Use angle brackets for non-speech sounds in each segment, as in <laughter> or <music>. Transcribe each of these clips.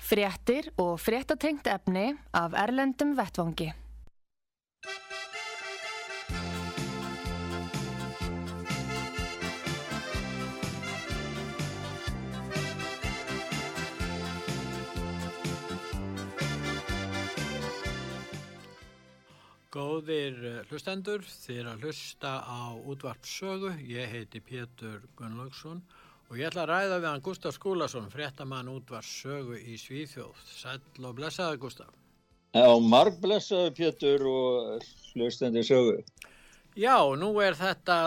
Fréttir og fréttatengt efni af Erlendum Vettvangi. Góðir eh, hlustendur, þið er að hlusta á útvarpsögu. Ég heiti Pétur Gunnlaugsson og ég ætla að ræða við hann Gustaf Skúlason, fréttamann útvarpsögu í Svíþjóð. Sæl og blessaði Gustaf. Já, marg blessaði Pétur og hlustendur sögu. Já, nú er þetta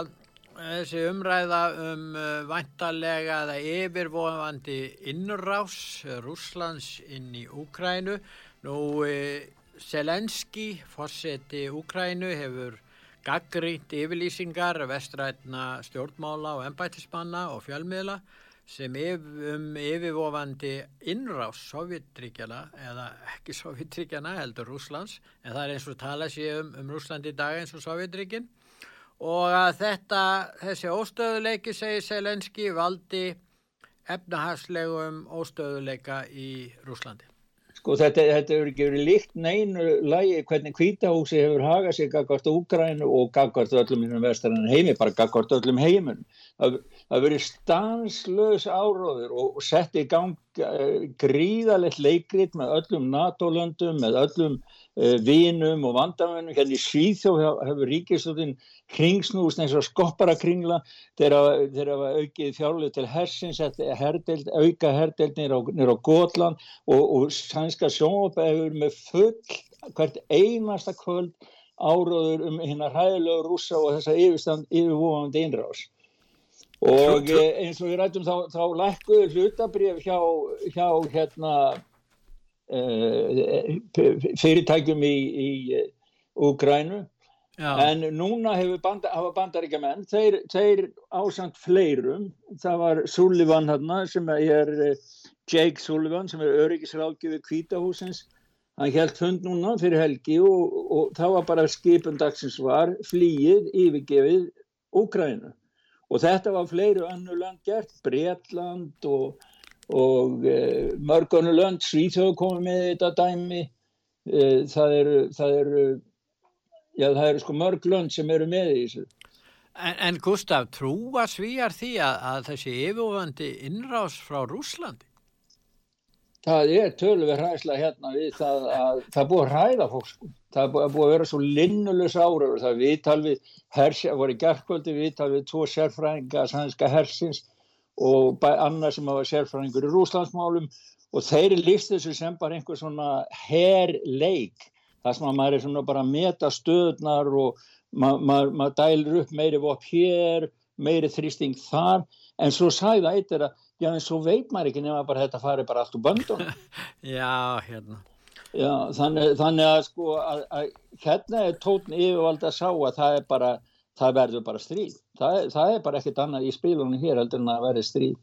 þessi umræða um eh, vantarlega eða yfirvofandi innrás Rúslands inn í Úkrænu. Nú... Selenski, fórseti Úkrænu, hefur gaggrínt yfirlýsingar vestrætna stjórnmála og ennbættismanna og fjölmiðla sem um yfirvofandi innrás Sovjetríkjana eða ekki Sovjetríkjana heldur Rúslands en það er eins og tala sér um, um Rúsland í dag eins og Sovjetríkin og að þetta, þessi óstöðuleiki segir Selenski valdi efnahagslegum óstöðuleika í Rúslandi. Sko þetta, þetta hefur ekki verið líkt neinu lægi hvernig kvítahúsi hefur hagað sig gagvart Úgrænu og gagvart öllum innum vestarann heimi, bara gagvart öllum heimun. Það hefur verið stanslös áróður og sett í gang uh, gríðalegt leikrit með öllum NATO-löndum, með öllum vinum og vandamönnum. Hérna í Svíþjóð hefur ríkistöldin kringsnúst eins og skoppara kringla þeir hafa aukið fjárlega til hersins, herdeld, auka herdeld nýra á Gótland og, og sænska sjónvapa hefur með full hvert einasta kvöld áróður um hérna ræðilegu rúsa og þessa yfirvofandi einrás og eh, eins og við rættum þá, þá lækkuðu hlutabrif hjá, hjá hérna fyrirtækjum í, í Úgrænu Já. en núna banda, hafa bandaríkjaman þeir, þeir ásand fleirum það var Sullivan hérna sem er eh, Jake Sullivan sem er öryggisráðgjöfi kvítahúsins hann held hund núna fyrir helgi og, og það var bara skipundagsins var flýið yfirgefið Úkrænu og þetta var fleiru annu land gert Breitland og, og e, mörgunu land Svíþjóð komið með þetta dæmi e, það eru það eru já það eru sko mörg lönd sem eru með þessu. En, en Gustaf, trúa svíjar því að, að þessi yfirvöndi innrás frá Rúslandi? Það er tölver hræsla hérna við það að það búið að hræða fólk sko. Það búið að vera svo linnulus áraður. Það viðtal við hersi, það voru gerðkvöldi viðtal við tvo sérfræðinga sannska hersins og annar sem var sérfræðingur í Rúslandsmálum og þeir lífst þessu sem bara einhver svona herrleik þar sem að maður er svona bara að meta stöðnar og maður ma ma dælir upp meiri vopp hér, meiri þrýsting þar, en svo sæða eitt er að, já en svo veit maður ekki nema bara þetta fari bara allt úr böndun. <laughs> já, hérna. Já, þannig, þannig að sko, að, að, hérna er tótn yfirvald að sá að það er bara, það verður bara stríð. Það, það er bara ekkit annað í spílunum hér heldur en að verði stríð.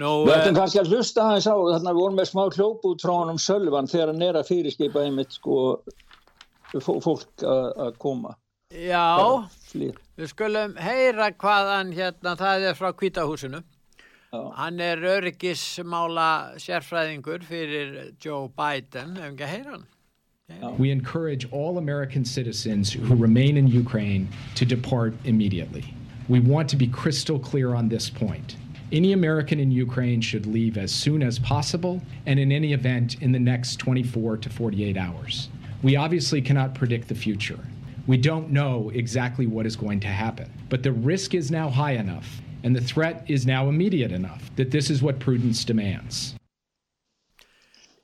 No, við ættum uh, kannski að hlusta aðeins á við vorum með smá hljóput frá hann um Sölvan þegar hann er að fyrirskipa einmitt sko fólk að koma. Já, við skulum heyra hvað hann hérna, það er frá kvítahúsinu hann er öryggismála sérfræðingur fyrir Joe Biden, hefum ekki að heyra hann We encourage all American citizens who remain in Ukraine to depart immediately. We want to be crystal clear on this point. Any American in Ukraine should leave as soon as possible, and in any event, in the next 24 to 48 hours. We obviously cannot predict the future. We don't know exactly what is going to happen, but the risk is now high enough, and the threat is now immediate enough that this is what prudence demands.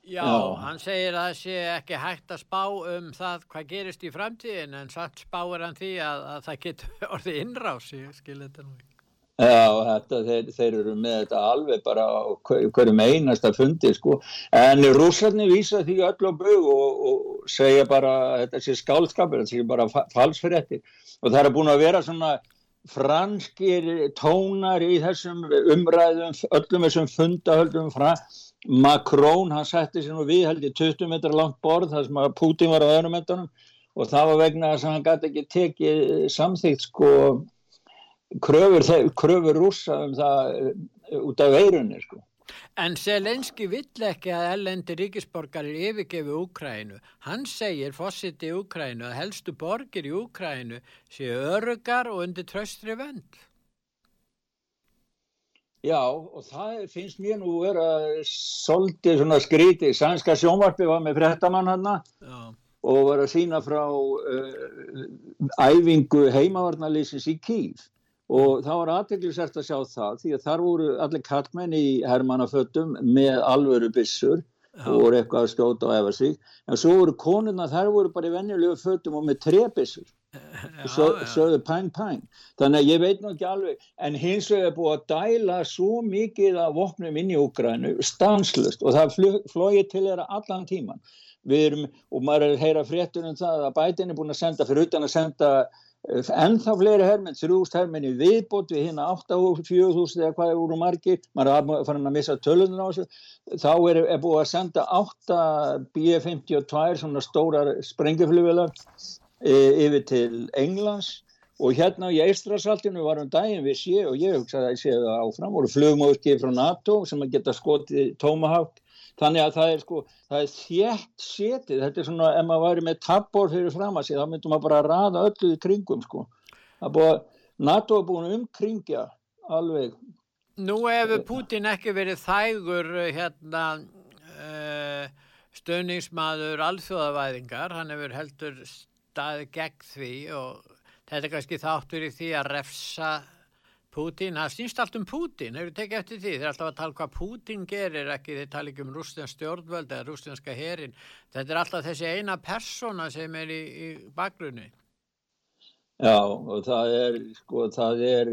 Já, Já, hann segir að það sé ekki hægt að spá um það hvað gerist í framtíðin en samt spáir hann því að, að það getur <laughs> orðið innrás, ég skil þetta nú ekki. Já, þetta, þeir, þeir eru með þetta alveg bara hverjum einasta fundi sko. En rúsarni vísa því öll á bög og, og segja bara þetta sé skálskapur, þetta sé bara falsfyrirti. Og það er búin að vera svona franskir tónar í þessum umræðum, öllum þessum fundahöldum frá Macron, hann setti sér nú við held í 20 metra langt borð þar sem að Putin var á öðrum metanum og það var vegna að hann gæti ekki tekið samþýgt sko kröfur, kröfur rúsa um það uh, út af veirunni sko. En Selenski vill ekki að ellendi ríkisborgarir yfirgefi Úkrænu. Hann segir fósitt í Úkrænu að helstu borgir í Úkrænu séu örugar og undir tröstri vend. Já og það finnst mér nú vera svolítið svona skríti. Sænska sjónvarpi var með frettamann hann og var að sína frá uh, æfingu heimavarnalýsins í Kíf og þá var aðteglisert að sjá það því að þar voru allir kallmenn í hermannaföttum með alvöru bissur og voru eitthvað að skjóta og efa sig. En svo voru konuna þar voru bara í vennilegu föttum og með trebissur sögðu pæng pæng þannig að ég veit nú ekki alveg en hins vegar búið að dæla svo mikið af vopnum inn í Úgrænu stanslust og það flóið til þeirra allan tíman erum, og maður er að heyra fréttunum það að bætin er búin að senda fyrir utan að senda ennþá fleiri hermenn, þrjúst hermenn í viðbót við hérna 8-4.000 eða hvað eru margir, maður er farin að missa tölunum á þessu, þá er, er búið að senda 8 B-52 svona stórar sprengjaflugvelar e, yfir til Englands og hérna í Eistrasaltinu varum daginn við sé og ég hugsaði að ég sé það áfram, voru flugmóðskið frá NATO sem að geta skotið tómahátt Þannig að það er sko, það er þjætt setið, þetta er svona, ef maður væri með tabbor fyrir fram að sig, þá myndum maður bara að rada ölluð í kringum sko. Búið, NATO er búin umkringja alveg. Nú hefur Putin ekki verið þægur hérna uh, stöðningsmaður alþjóðavæðingar, hann hefur heldur staðið gegn því og þetta er kannski þáttur í því að refsa Pútín, það snýst allt um Pútín, hefur þið tekið eftir því, þeir er alltaf að tala hvað Pútín gerir, ekki? Þeir tala ekki um rústins stjórnvöld eða rústinska herin, þetta er alltaf þessi eina persóna sem er í, í bakgrunni. Já, og það er, sko, það er,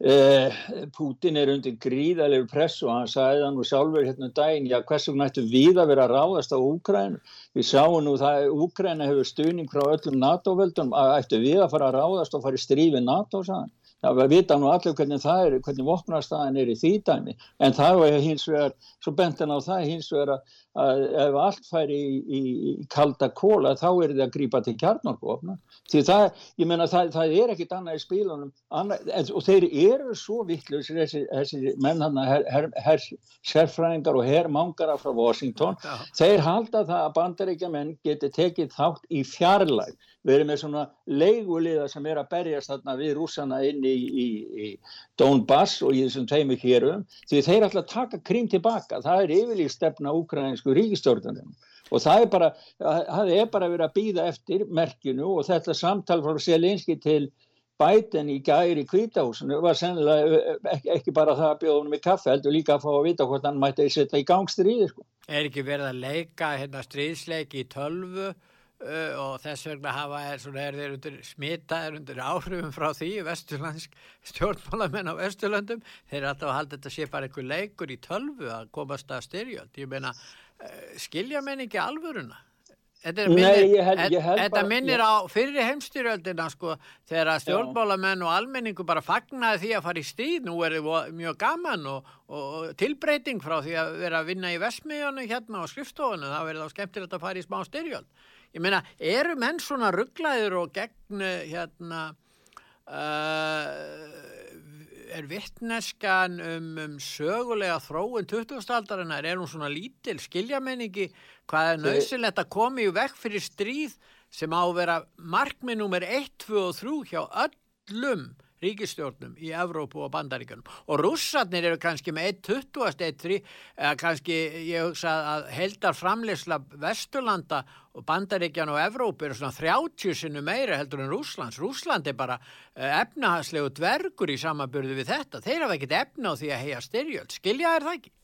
eh, Pútín er undir gríðalegur press og hann sagði það nú sjálfur hérna um daginn, já, hversu nættu við að vera að ráðast á Úkræn, við sáum nú það, Úkræna hefur stuðning frá öllum NATO-völdum, að ættu við að fara að ráðast og fara í strífi NATO, sagðan það vita nú allir hvernig það er, hvernig vopnarstaðin er í því dæmi, en það er hins vegar, svo bentan á það hins vegar að, að ef allt fær í, í, í kalda kóla þá er það að grípa til kjarnorkvopna, því það, ég menna það, það er ekkit annað í spílunum, annað, og þeir eru svo vittlust, þessi, þessi menn hann, her, her, her, sérfræðingar og herrmangara frá Washington, Já. þeir halda það að bandaríkja menn geti tekið þátt í fjarlæg, við erum með svona leiguliða sem er að berjast þarna við rúsana inn í, í, í Donbass og í þessum teimu hérum því þeir ætla að taka krím tilbaka það er yfirlík stefna úkræninsku ríkistjórnum og það er bara það er bara verið að býða eftir merkinu og þetta samtal frá Selinski til Biden í gæri kvítahúsinu var sennilega ekki, ekki bara það að bjóða húnum í kaffe heldur líka að fá að vita hvort hann mætti að setja í gangstríði sko. Er ekki verið að leika hérna stríðsleiki í tölvu og þess vegna hafa er, svona, er þeir undir smitaðir undir áhrifum frá því vesturlandsk stjórnmálamenn á vesturlandum þeir er alltaf að halda þetta sé bara einhver leikur í tölvu að komast að styrjöld. Ég meina, uh, skilja menn ekki alvöruna? Þetta, minnir, Nei, held, held þetta bara, minnir á fyrir heimstyrjöldina sko þegar að stjórnmálamenn og almenningu bara fagnaði því að fara í stíð nú er það mjög gaman og, og tilbreyting frá því að vera að vinna í vesmiðjónu hérna á skrifstofunum það verður þá skemmtilegt að fara í smá styrjöld ég meina, eru menn svona rugglaður og gegn hérna uh, er vittneskan um, um sögulega þróun 2000-aldarinnar, er hún svona lítil skilja menn ekki hvað er nöðsilegt að koma í vekk fyrir stríð sem á að vera markmið nummer 1, 2 og 3 hjá öllum ríkistjórnum í Evrópu og Bandaríkanum og rússarnir eru kannski með 1.20, 1.3 eða kannski ég hugsa að heldar framleysla Vesturlanda og Bandaríkan og Evrópu eru svona 30 sinu meira heldur en Rúslands Rúsland er bara eh, efnahagslegu dvergur í samanbyrðu við þetta. Þeir hafa ekkit efna á því að heia styrjöld. Skilja er það ekki?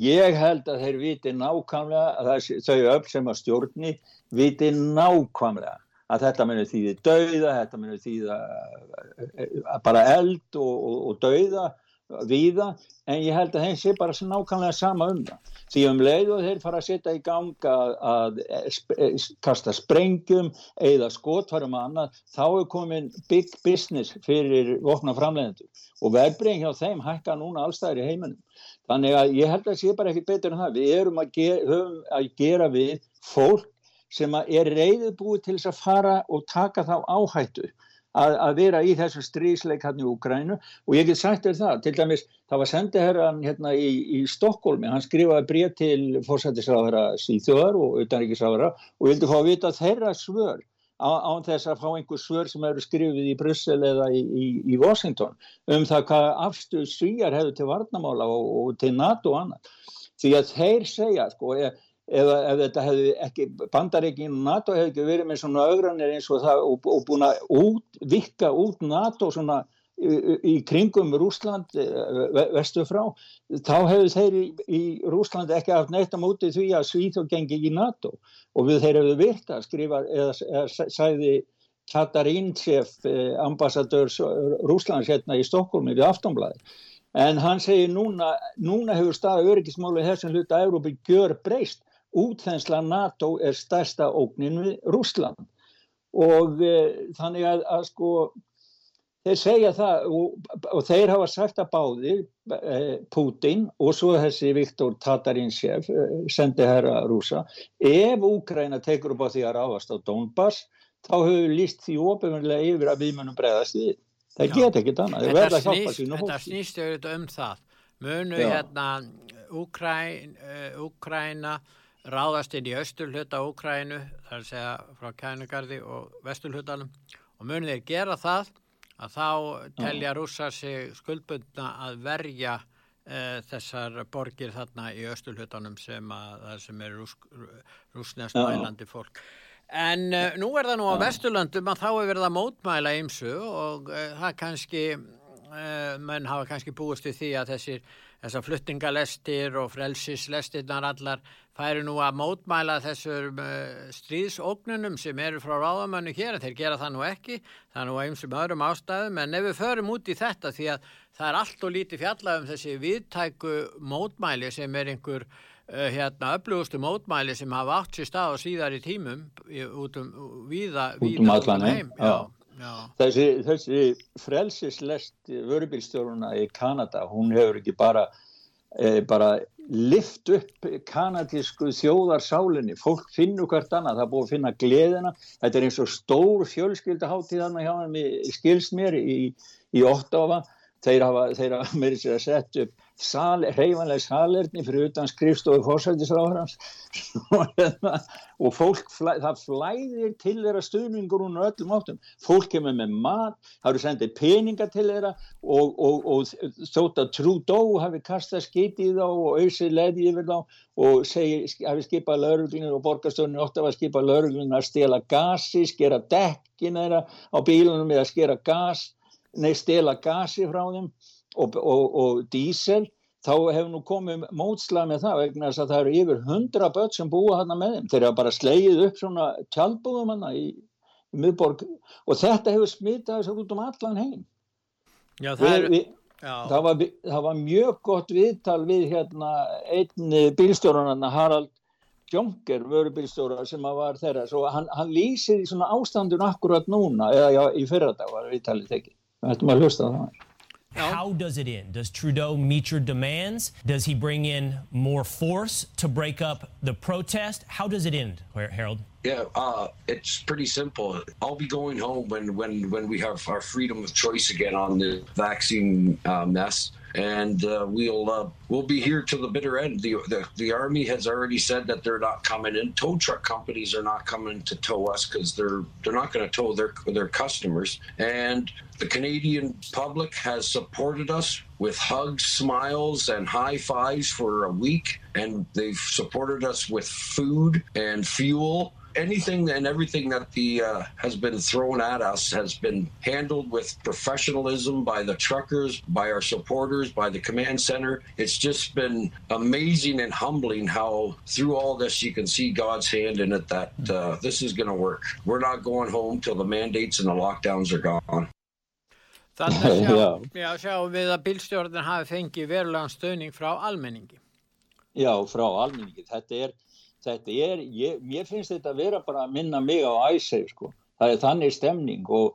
Ég held að þeir viti nákvæmlega þau öll sem að stjórni viti nákvæmlega að þetta munir þýði dauða, þetta munir þýða uh, bara eld og, og, og dauða viða, en ég held að þeim sé bara nákvæmlega sama um það. Því um leið og þeir fara að setja í ganga að, að kasta sprengjum eða skotvarum að annað, þá er komin big business fyrir vopna framlegendur og verbreyng hjá þeim hækka núna allstæðir í heiminum. Þannig að ég held að það sé bara ekki betur en það. Við erum að gera, að gera við fólk sem er reyðið búið til þess að fara og taka þá áhættu að, að vera í þessu strísleik hann í Ukrænu og ég get sagt þér það, til dæmis það var sendiherran hérna í, í Stokkólmi, hann skrifaði bregð til fórsættisráðara síþjóðar og utanríkisráðara og vildi fá að vita þeirra svör án þess að fá einhver svör sem eru skrifið í Brussel eða í, í, í Washington um það hvað afstuð svíjar hefur til varnamála og, og til NATO og annað. Því að þeir segja, sko, eða ef þetta hefði ekki, bandaríkinn og NATO hefði ekki verið með svona augranir eins og það og, og búin að út, vikka út NATO svona í, í kringum Rúsland eh, vestu frá, þá hefðu þeir í, í Rúsland ekki haft neitt á móti því að Svíþó gengi í NATO. Og við þeir hefðu virt að skrifa eða, eða sæði Katarínsef, eh, ambassadör Rúslands hérna í Stokkólmi við Aftonblæði en hann segir núna, núna hefur staða öryggismáli þessum hluta að Európa gjör breyst útþensla NATO er stærsta ógnin við Rúsland og e, þannig að, að sko þeir segja það og, og þeir hafa sagt að báði e, Putin og svo þessi Viktor Tatarinsjev e, sendi herra rúsa ef Úkræna tekur upp á því að ráðast á Donbass þá hefur líst því ofinlega yfir að við munum bregðast við. Það get ekki þannig, og hótt Þetta snýst um það. Munu Já. hérna Úkræna ráðast inn í austurhluta Úkrænu, þar að segja frá Kænugarði og vesturhlutanum og munið þeir gera það að þá telja rúsa sig skuldbundna að verja e, þessar borgir þarna í austurhlutanum sem, sem er rús, rúsnest mælandi fólk. En e, nú er það nú á vesturlandum að þá er verið að mótmæla ymsu og e, það kannski, menn hafa kannski búist í því að þessir þessar fluttingalestir og frelsislestirnar allar færi nú að mótmæla þessum uh, stríðsóknunum sem eru frá ráðamönnu hér, þeir gera það nú ekki, það er nú einsum öðrum ástæðum, en ef við förum út í þetta því að það er allt og lítið fjallað um þessi viðtæku mótmæli sem er einhver uh, hérna öflugustu mótmæli sem hafa átt sér stað og síðar í tímum út um víða, víða út um allan heim. Já. Já. Þessi, þessi frelsislest vörubílstjóruna í Kanada, hún hefur ekki bara, e, bara lift upp kanadísku þjóðarsálinni, fólk finnur hvert annað, það er búið að finna gleðina, þetta er eins og stór fjölskyldaháttíð hann hjá hann í skilsmér í, í Óttafa, þeir hafa, hafa þess að setja upp sal, reyfanlega salerni fyrir utan skrifstofu fórsættisráðarans <laughs> hérna, og fólk það flæðir til þeirra stuðningur hún öllum áttum, fólk kemur með mat það eru sendið peninga til þeirra og, og, og þótt að Trudeau hafi kastað skiti í þá og auðsið leði yfir þá og segi, hafi skipað lauruglunir og borgastöðunir ótt af að skipa lauruglunir að stela gasi, skera dekkin þeirra á bílunum eða skera gas, nei stela gasi frá þeim og, og, og dísel þá hefur nú komið mótslag með það vegna þess að það eru yfir hundra börn sem búa hann með þeim. Þeir eru bara slegið upp svona tjálbúðum hann í, í miðborg og þetta hefur smitað þess að út um allan heim. Já, það, er, við, já. Það, var, það var mjög gott viðtal við hérna einn bílstjórun Harald Jonker, vörubílstjóra sem var þeirra, svo hann, hann lýsir í svona ástandun akkurat núna, eða já, í fyrradag var viðtalið tekið. Þetta maður hlusta á það. How does it end? Does Trudeau meet your demands? Does he bring in more force to break up the protest? How does it end, Harold? Yeah, uh, it's pretty simple. I'll be going home when, when, when we have our freedom of choice again on the vaccine uh, mess and uh, we'll uh, we'll be here till the bitter end. The, the, the army has already said that they're not coming in. Tow truck companies are not coming to tow us because they're they're not going to tow their their customers. And the Canadian public has supported us with hugs, smiles, and high fives for a week, and they've supported us with food and fuel anything and everything that the uh, has been thrown at us has been handled with professionalism by the truckers, by our supporters, by the command center. It's just been amazing and humbling how through all this you can see God's hand in it that uh, this is going to work. We're not going home till the mandates and the lockdowns are gone. Þannig að <laughs> sjá, já, sjáum við að bílstjórnir hafi fengið verulegan stöðning frá almenningi. Já, frá almenningi. Þetta er, þetta er, ég, mér finnst þetta að vera bara að minna mig á æseg, sko. Það er þannig stemning og,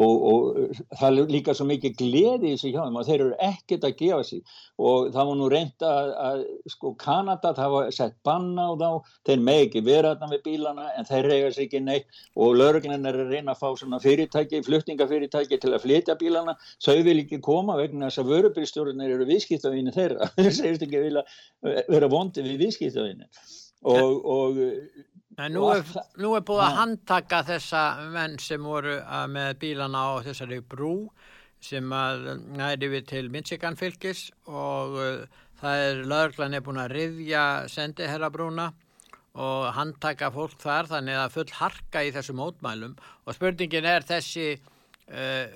og, og það er líka svo mikið gleði í þessu hjá þeim og þeir eru ekkert að gefa sig. Og það var nú reynda að, að sko Kanada það var sett banna á þá. Þeir með ekki vera þarna með bílana en þeir reyga sig ekki neitt. Og lögurinn er að reyna að fá svona fyrirtæki fluttingafyrirtæki til að flytja bílana. Þau vil ekki koma vegna þess að vörubilstjórnir eru viðskiptavinni þeirra. <laughs> Þeir segist ekki vilja vera vondi við viðskiptavinni og, og En nú er, nú er búið að handtaka þessa menn sem voru með bílana á þessari brú sem að næri við til Michigan fylgis og uh, það er löglan er búin að riðja sendiherrabrúna og handtaka fólk þar þannig að full harka í þessu mótmælum. Og spurningin er þessi uh,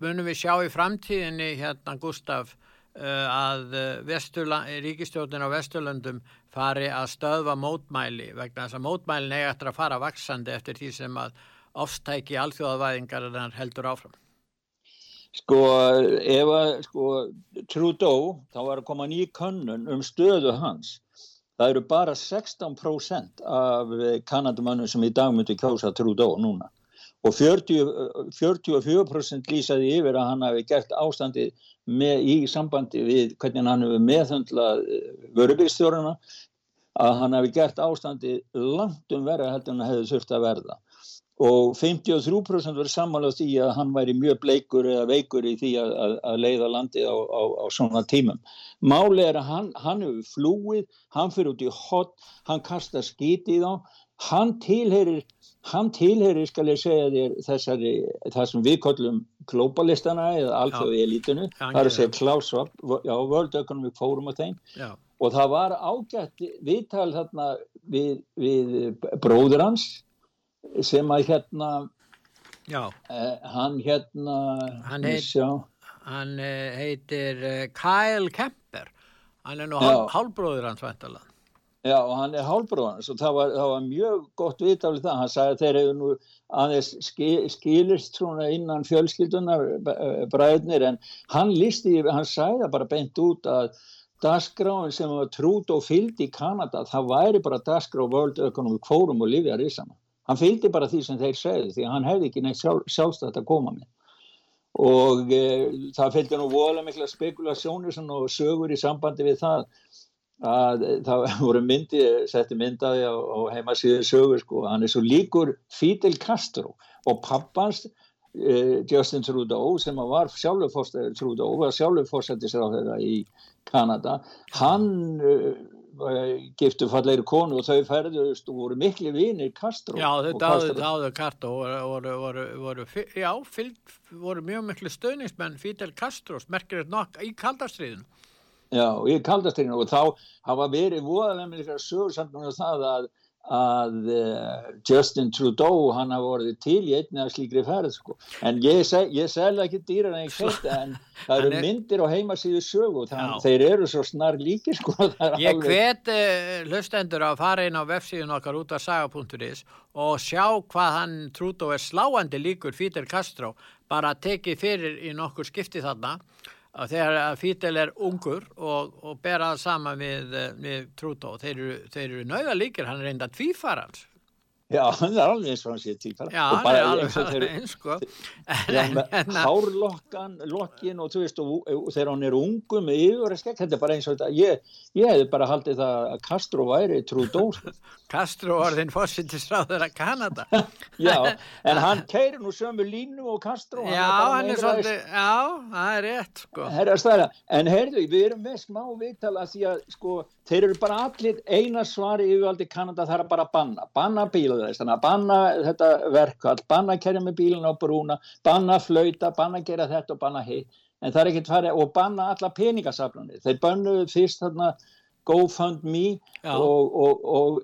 munum við sjá í framtíðinni hérna Gustaf að ríkistjórnin á Vesturlöndum fari að stöðva mótmæli vegna þess að mótmælin eiga eftir að fara vaksandi eftir því sem að ofstæki alþjóðavæðingar heldur áfram. Sko, ef að sko, Trudeau, þá var að koma ný könnun um stöðu hans. Það eru bara 16% af kanadamannum sem í dag myndi kjósa Trudeau núna. Og 40, 44% lýsaði yfir að hann hafi gert ástandi með, í sambandi við hvernig hann hefur meðhundlað vörubílstjóruna að hann hafi gert ástandi langt um verða heldur en það hefði þurft að verða og 53% verið samanlátt í að hann væri mjög bleikur eða veikur í því að, að, að leiða landið á, á, á svona tímum. Máli er að hann, hann hefur flúið, hann fyrir út í hot, hann kastar skiti í þá, hann tilherir hann tilherir, skal ég segja þér, þessari, það sem globalistana eða alþjóði elítinu, það er að segja Klaus Schwab, já, World Economic Forum og þeim, já. og það var ágætt viðtal þarna við, við bróður hans sem að hérna eh, hann hérna hann, heit, hann eh, heitir eh, Kyle Kemper. Hann er nú hálfbróður hans væntalega Já, og hann er hálfbróðans og það var, það var mjög gott viðtaflið það. Hann sagði að þeir hefur nú aðeins skilist svona innan fjölskyldunar bræðnir en hann listi, hann sagði það bara beint út að dasgráin sem var trút og fylgdi í Kanada, það væri bara dasgrá World Economic Forum og Livia Rísama. Hann fylgdi bara því sem þeir segði því að hann hefði ekki neitt sjálf, sjálfstætt að koma með. Og e, það fylgdi nú vola mikla spekulasjónir og sögur í sambandi við það að það <laughs> voru myndi, setti myndaði á, á heimasíðu sögur sko, hann er svo líkur Fidel Castro og pappans eh, Justin Trudeau sem var sjálfurfórstæður Trudeau, var sjálfurfórstættisra á þeirra í Kanada, hann eh, giftu falleiri konu og þau ferðust og voru miklu vinir Castro. Já, þetta áður Castro voru, voru, voru, já, fylg, voru mjög miklu stöðningsmenn Fidel Castro, merkir þetta nokk í kaldastriðinu. Já, í kaldastrinu og þá hafa verið voðalega með eitthvað sögursandunum það að, að uh, Justin Trudeau hann hafa vorið til í einni af slíkri ferð sko. En ég, seg, ég selða ekki dýrar en ég <laughs> hveit en það eru er... myndir á heimasíðu sögu þannig þeir eru svo snar líki sko. <laughs> Ég alveg... hvet uh, hlustendur að fara inn á websíðun okkar út af saga.is og sjá hvað hann Trudeau er sláandi líkur Fidel Castro bara tekið fyrir í nokkur skipti þarna að þegar Fítel er ungur og, og ber að sama eh, við Trútó, þeir eru, eru nauða líkir, hann er reynda tvífarans. Já, hann er alveg eins og hann sé tvífara. Já, hann er alveg eins, <laughs> eins sko. Hérna- hárlokkan, lokkin og þú veist, og, og þegar hann er ungu með yfir að skekk, þetta er bara eins og þetta, ég, ég hef bara haldið það að Castro væri Trútó. Sko. Castro var þinn fósittisráður að Kanada. <laughs> já, en <laughs> hann keirir nú sömu línu og Castro. Já, hann er svolítið, já, það er rétt sko. Herra, en heyrðu, við erum með smá viðtala því að sko, þeir eru bara allir eina svari yfirvaldi Kanada það er bara að banna, banna bílaðist þannig að banna þetta verkvall banna að kerja með bílun á brúna, banna að flauta banna að gera þetta og banna hitt. En það er ekkert farið og banna alla peningasaflanir þeir bannuðu fyrst þarna GoFundMe og, og, og,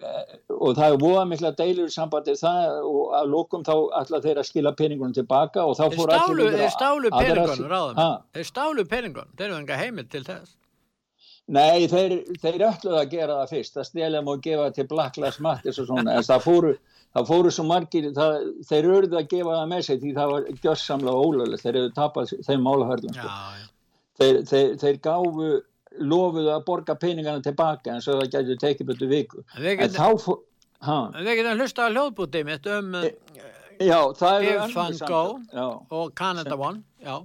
og það er voða mikla deilur sambandi. Það og að lókum þá allar þeir að skila peningunum tilbaka og þá fór allir þeir stálu peningunum, ráðum. Þeir stálu peningunum, þeir eru enga heimild til þess. Nei, þeir, þeir ölluð að gera það fyrst, það stélum og gefa til Black Lives Matter og svona, en það fóru, það fóru svo margir, það, þeir örðu að gefa það með sig því það var gjössamlega ólöflega, þeir eru tapað þeim málahörlum, Já, sko. þeir, þeir, þeir gáfu, lofuðu að borga peningana tilbaka en svo það gætu tekið betur viku. En þá fór, ha, við getum hlusta á hljóðbútið mitt um uh, já, það er Fund samtök, Go. Og Canada One, já.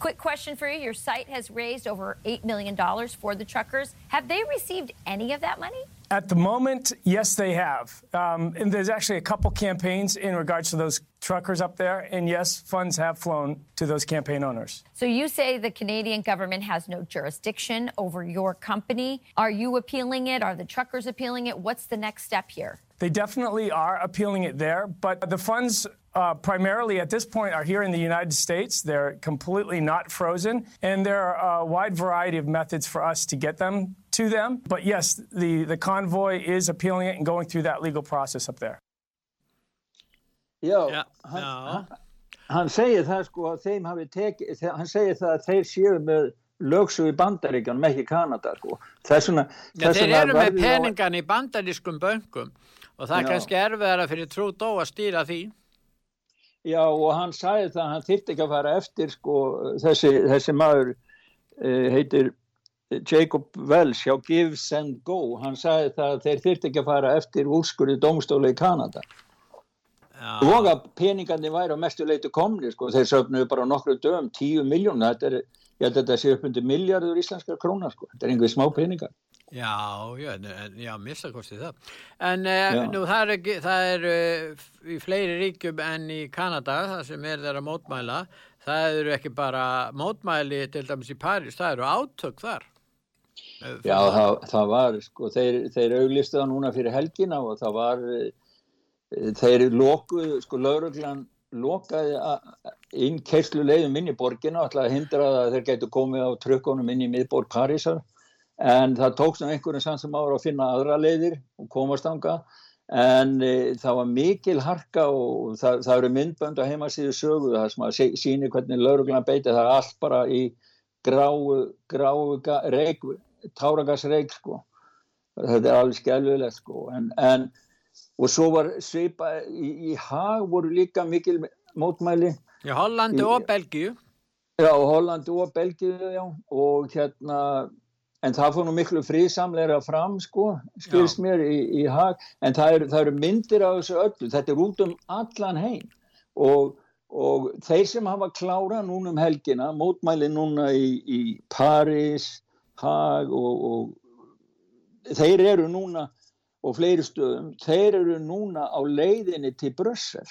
Quick question for you. Your site has raised over $8 million for the truckers. Have they received any of that money? At the moment, yes, they have. Um, and there's actually a couple campaigns in regards to those truckers up there. And yes, funds have flown to those campaign owners. So you say the Canadian government has no jurisdiction over your company. Are you appealing it? Are the truckers appealing it? What's the next step here? They definitely are appealing it there, but the funds uh, primarily at this point are here in the United States. They're completely not frozen, and there are a wide variety of methods for us to get them to them. But yes, the, the convoy is appealing it and going through that legal process up there. Já, Já, hann, já. hann segir það sko að þeim hafi tekið, hann segir það að þeir séu með lögsu í bandaríkjanum, ekki Kanada sko. Þess vegna, Já, þess þeir vegna eru með verður þá- peningan í bandarískum bönkum og það er Já. kannski erfiðara fyrir Trudeau að stýra því. Já, og hann sagði það að hann þyrfti ekki að fara eftir sko, þessi, þessi maður uh, heitir Jacob Wells hjá Give, Send, Go. Hann sagði það að þeir þyrfti ekki að fara eftir úrskurði dómstóla í Kanada. Já, Og að peningandi væri á mestu leitu komni, sko. Þeir söfnuðu bara nokkru dögum, tíu miljón. Þetta er, ég held að þetta sé upp undir miljardur íslenskar krónar, sko. Þetta er einhver smá peningar. Já, já, já missa kostið það. En Já. nú það er, það er uh, í fleiri ríkjum en í Kanada, það sem er þeirra mótmæla, það eru ekki bara mótmæli til dæmis í París, það eru átök þar. Eh, Já, það, það var, sko, þeir, þeir auglistu það núna fyrir helgina og það var, eh, þeir lokuðu, sko, lauruglan lokaði inn kerslu leiðum inn í borgina og ætlaði að hindra það að þeir gætu komið á trökkunum inn í miðborg Parísar en það tókst um einhverjum samt sem ára að finna aðra leiðir og komast ánga en e, það var mikil harka og það, það eru myndbönd á heimasíðu sögu það sem að síni hvernig lauruglan beiti það er allt bara í gráu, gráu reik, táragasreik sko. Þetta er alveg skelvilegt sko. En, en, og svo var svipa, í, í hag voru líka mikil mótmæli. Í Hollandi Í- og Belgíu. Já, Hollandi og Belgíu, já, og hérna, en það fór nú miklu friðsamleira fram, sko, skilst mér í, í hag, en það eru, það eru myndir af þessu öllu, þetta er út um allan heim. Og, og þeir sem hafa klára núna um helgina, mótmæli núna í, í París, Hag og, og þeir eru núna, og fleiri stöðum, þeir eru núna á leiðinni til Brussel,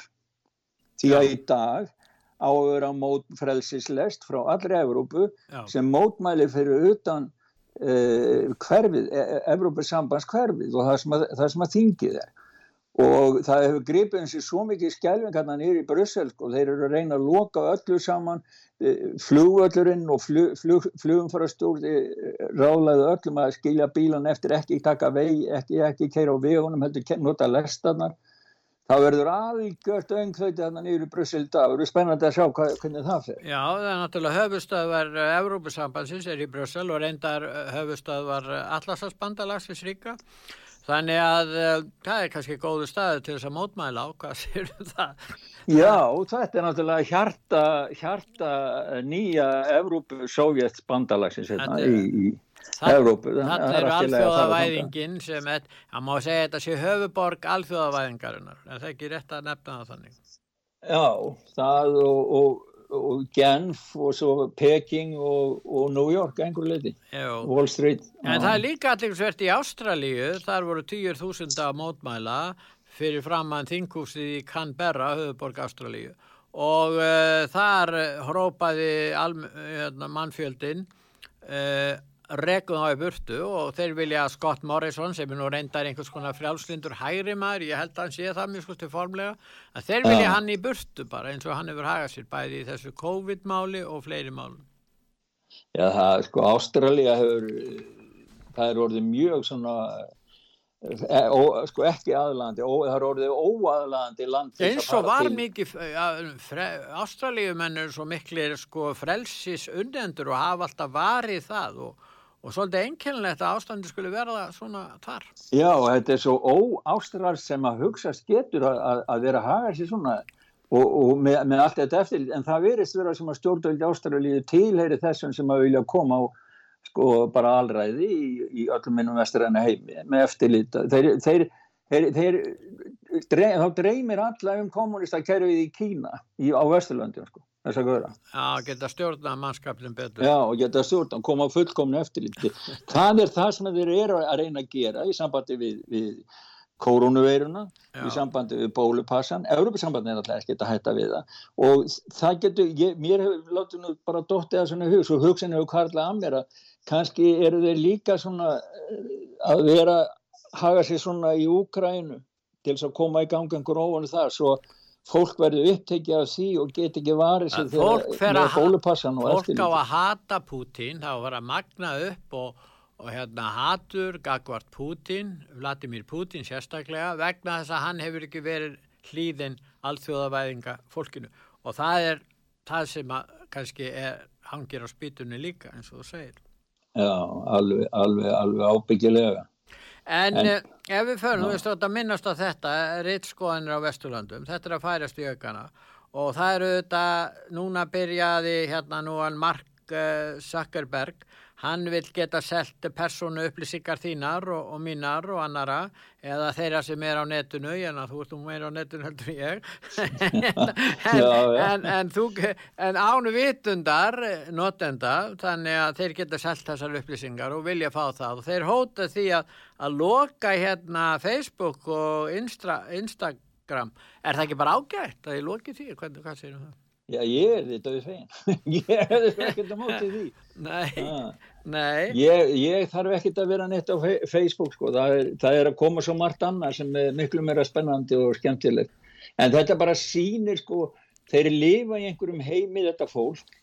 því að í dag á að vera mót frelsislest frá allri Evrópu Já. sem mótmælir fyrir utan hverfið, Evrópusambands hverfið og það sem að, það sem að þingið er. Og það hefur gripið eins og svo mikið skjálfing hérna nýri í Brussel og þeir eru að reyna að loka öllu saman eh, flugvöllurinn og flug, flug, flugumfarastúr rálaðu öllum að skilja bílan eftir ekki taka vegi, ekki, ekki keira á vegunum heldur nota lestarnar það verður algjört öngþauti hérna nýri í Brussel í dag, það verður spennandi að sjá hvað, hvernig það fer Já, það er náttúrulega höfustöðvar Evrópusambansins er í Brussel og reyndar eh, höfustöðvar Atlasasbandalagsins ríka. Þannig að uh, það er kannski góðu staðu til þess að mótmæla á, hvað <laughs> sér það? Já, þetta er náttúrulega hjarta, hjarta nýja Evrópu-Sovjets bandalagsins hérna er- í, í Evrópu. Þannig fara þangað. alþjóðavæðingin sem er, það má segja þetta sé höfuborg alþjóðavæðingarinnar, en það er ekki rétt að nefna það þannig. Já, það og, og, og Genf og svo Peking og, og New York einhver leiti. Wall Street. En það er líka allir svert í Ástralíu, þar voru týjur þúsunda mótmæla fyrir framann þinghúsið í Canberra, höfuborg Ástralíu. Og uh, þar hrópaði hérna, mannfjöldin uh, rekum þá í burtu og þeir vilja að Scott Morrison sem er nú reyndar einhvers konar frjálslindur hægri maður, ég held að hann sé það mjög skusti formlega, að þeir vilja Já. hann í burtu bara eins og hann hefur hagað sér bæði í þessu COVID-máli og fleiri málum. Já, það, sko, Ástralía hefur, það er orðið mjög svona e, ó, sko ekki aðlandi, ó, það er orðið óaðlandi land Eins og var til- mikið, ástralíumenn er svo miklir sko frelsis undendur og hafa alltaf varið það og, og svolítið einkennilegt að ástandi skulle verða svona þar. Já, þetta er svo óástrar sem að hugsast getur að, að, vera að haga sér svona og, og með, með allt þetta eftir, en það verist vera sem að stjórnvöldi ástralíu tilheyri þessum sem að vilja koma á sko bara alræði í, í öllum minnum vestræna heimi með eftirlit. Þeir, þeir, þeir, þeir, dreymir alla um kommunista kerfið í Kína í, á Vesturlöndum sko, þess að göra. Já, geta stjórna mannskapin betur. Já, og geta stjórn, koma á fullkomnu eftirliti. <laughs> Það er það sem þeir eru að reyna að gera í sambandi við, við koronaveiruna, Já. í sambandi við bólupassan. Európa-sambandi er alltaf ekkert að hætta við það. Og það getur, ég, mér hefur látið nú bara dottið að svona hug, svo hugsin hefur kvarlað að mér að kannski eru þeir líka svona eh, að vera, haga sér svona í Úkrænu til þess að koma í gang einhver ofan þar, svo fólk verður upptekið af því og get ekki varið að ha- bólupassan og Fólk á að hata Putin, þá var að magna upp og, og hérna hatur Gagvart Putin, Vladimir Putin sérstaklega, vegna þess að hann hefur ekki verið hlýðin alþjóðavæðinga fólkinu og það er það sem að kannski er, hangir á spýtunni líka eins og þú segir. Já, alveg, alveg, alveg ábyggilega. En, En- en ef við förum, þú veist að minnast á þetta, rittskoðanir á Vesturlandum, þetta er að færast í aukana. Og það eru þetta, núna byrjaði hérna nú hann Mark uh, Zuckerberg, hann vil geta selt persónu upplýsingar þínar og, og mínar og annara eða þeirra sem er á netinu, en þú ert nú meira á netinu heldur en ég, <laughs> en, já. en, en, þú, en ánu vitundar notenda, þannig að þeir geta selt þessar upplýsingar og vilja fá það og þeir hóta því að, að loka hérna Facebook og Instra, Instagram er það ekki bara ágætt að ég loki því, hvernig, hvað segir það? Já, ég er því döðu fegin. <laughs> ég er ekkert á móti því. Nei, Ah. nei, Ég, ég þarf ekkert að vera neitt á Facebook, sko. Það er, það er að koma svo margt annað sem er miklu meira spennandi og skemmtilegt. En þetta bara sýnir, sko, þeir lifa í einhverjum heimi þetta fólk.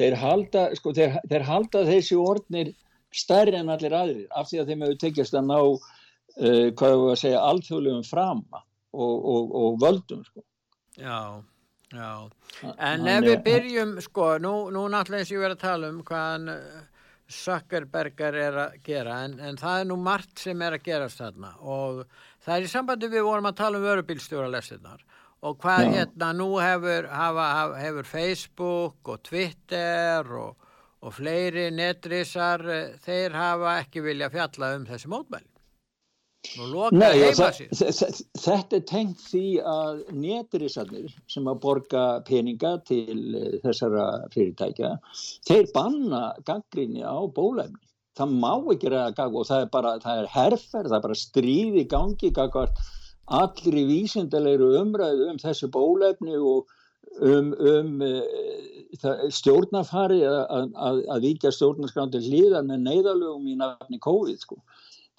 Þeir halda, sko, þeir, þeir halda þessi orðnir stærri en allir aðrir af því að þeim hefur tekist að ná, uh, hvað hefur að segja, alþjóðlegum frama og, og, og völdum, sko. já, já. En ef við byrjum, sko, nú, nú náttúrulega eins og ég verið að tala um hvaðan uh, Zuckerberger er að gera, en, en það er nú margt sem er að gerast þarna og það er í sambandi við vorum að tala um vörubílstjóralestinnar og hvað Já. hérna nú hefur, hafa, hefur Facebook og Twitter og, og fleiri netrisar, eh, þeir hafa ekki vilja fjalla um þessi mótmæli Nei, það, þetta er tengt því að netrisarnir sem að borga peninga til eh, þessara fyrirtækja, þeir banna gaggrinni á bólefni. Það má ekki ræða gagg og það er bara, það er herferð, það er bara stríði gangi gaggvart allri vísindalegru umræðu um þessu bólefni og um, um uh, stjórnafari að, að, að, víkja stjórnarskrándin hlýðar með neyðalögum í nafni COVID sko.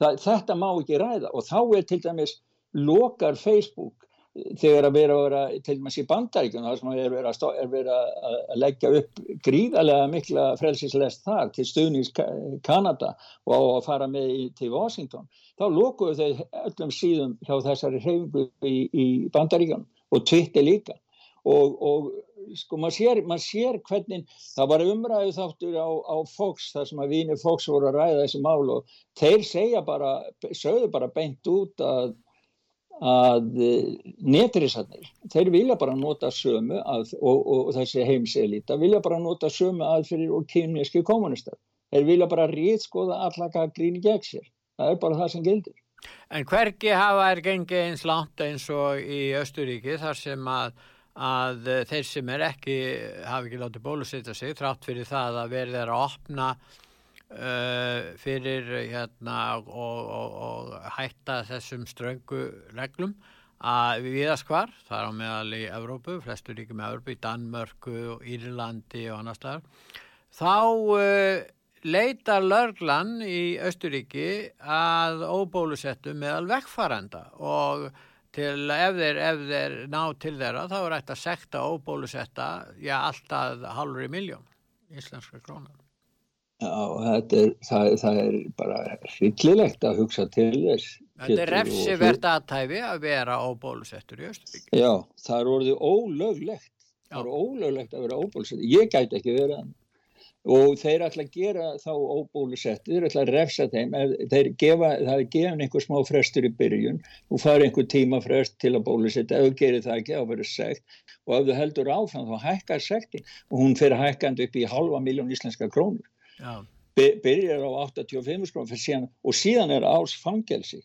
Það, þetta má ekki ræða. Og þá er til dæmis lokar Facebook eh, þegar að vera, vera til dæmis í bandaríkjum þar sem er verið að, er verið að að leggja upp gríðarlega mikla frelsislest þar til stuðnings Ka- Kanada og á að fara með í, til Washington. Þá lokuðu þau öllum síðum hjá þessari hreyfingu í, í bandaríkjum og Twitter líka. Og, og sko maður sér, maður sér hvernig það var umræðu þáttur á, á Fox þar sem að vini Fox voru að ræða þessi mál og þeir segja bara, sögðu bara beint út að, að netrisarnir, þeir vilja bara nota sömu að, og, og, og þessi heimselita vilja bara nota sömu aðfyrir og kynneski kommunistar. Þeir vilja bara rítskoða allaka gríni gegn sér. Það er bara það sem gildir. En hvergi hafa er gengið eins langt eins og í Östuríki þar sem að, að eh, þeir sem er ekki, hafa ekki látið bólusetja sig þrátt fyrir það að verið er að opna uh, fyrir hérna og, og, og hætta þessum ströngu reglum að við viðast hvar, það er á meðal í Evrópu, flestur ríkjum í Evrópu, í Danmörku Írlandi og annars staðar, þá uh, leitar lörglan í Östuríki að óbólusettu meðal vekkfarenda og til ef þeir, ef þeir ná til þeirra þá er að sekta óbólusetta já alltaf halvri miljón íslenska krónar. Já, þetta er, það, það er bara hryllilegt að hugsa til þess. Þetta er refsivert aðtæfi að vera óbólusettur í Östuríki. Já, það er orðið ólöglegt. Það er ólöglegt að vera óbólusettur. Ég gæti ekki verið hann. Og þeir ætla að gera þá óbólusettur, þeir ætla að refsa þeim. Þeir gefa, það er gefin einhver smá frestur í byrjun og fara einhver tíma frest til að bólusetta. Ef þú gerir það ekki, þá verður segt. Og ef þú heldur áfram, þá hækkar sektin. Og hún fyrir hækkandi upp í halva miljón íslenska krónur. byrjar á 85 skrónum síðan, og síðan er árs fangelsi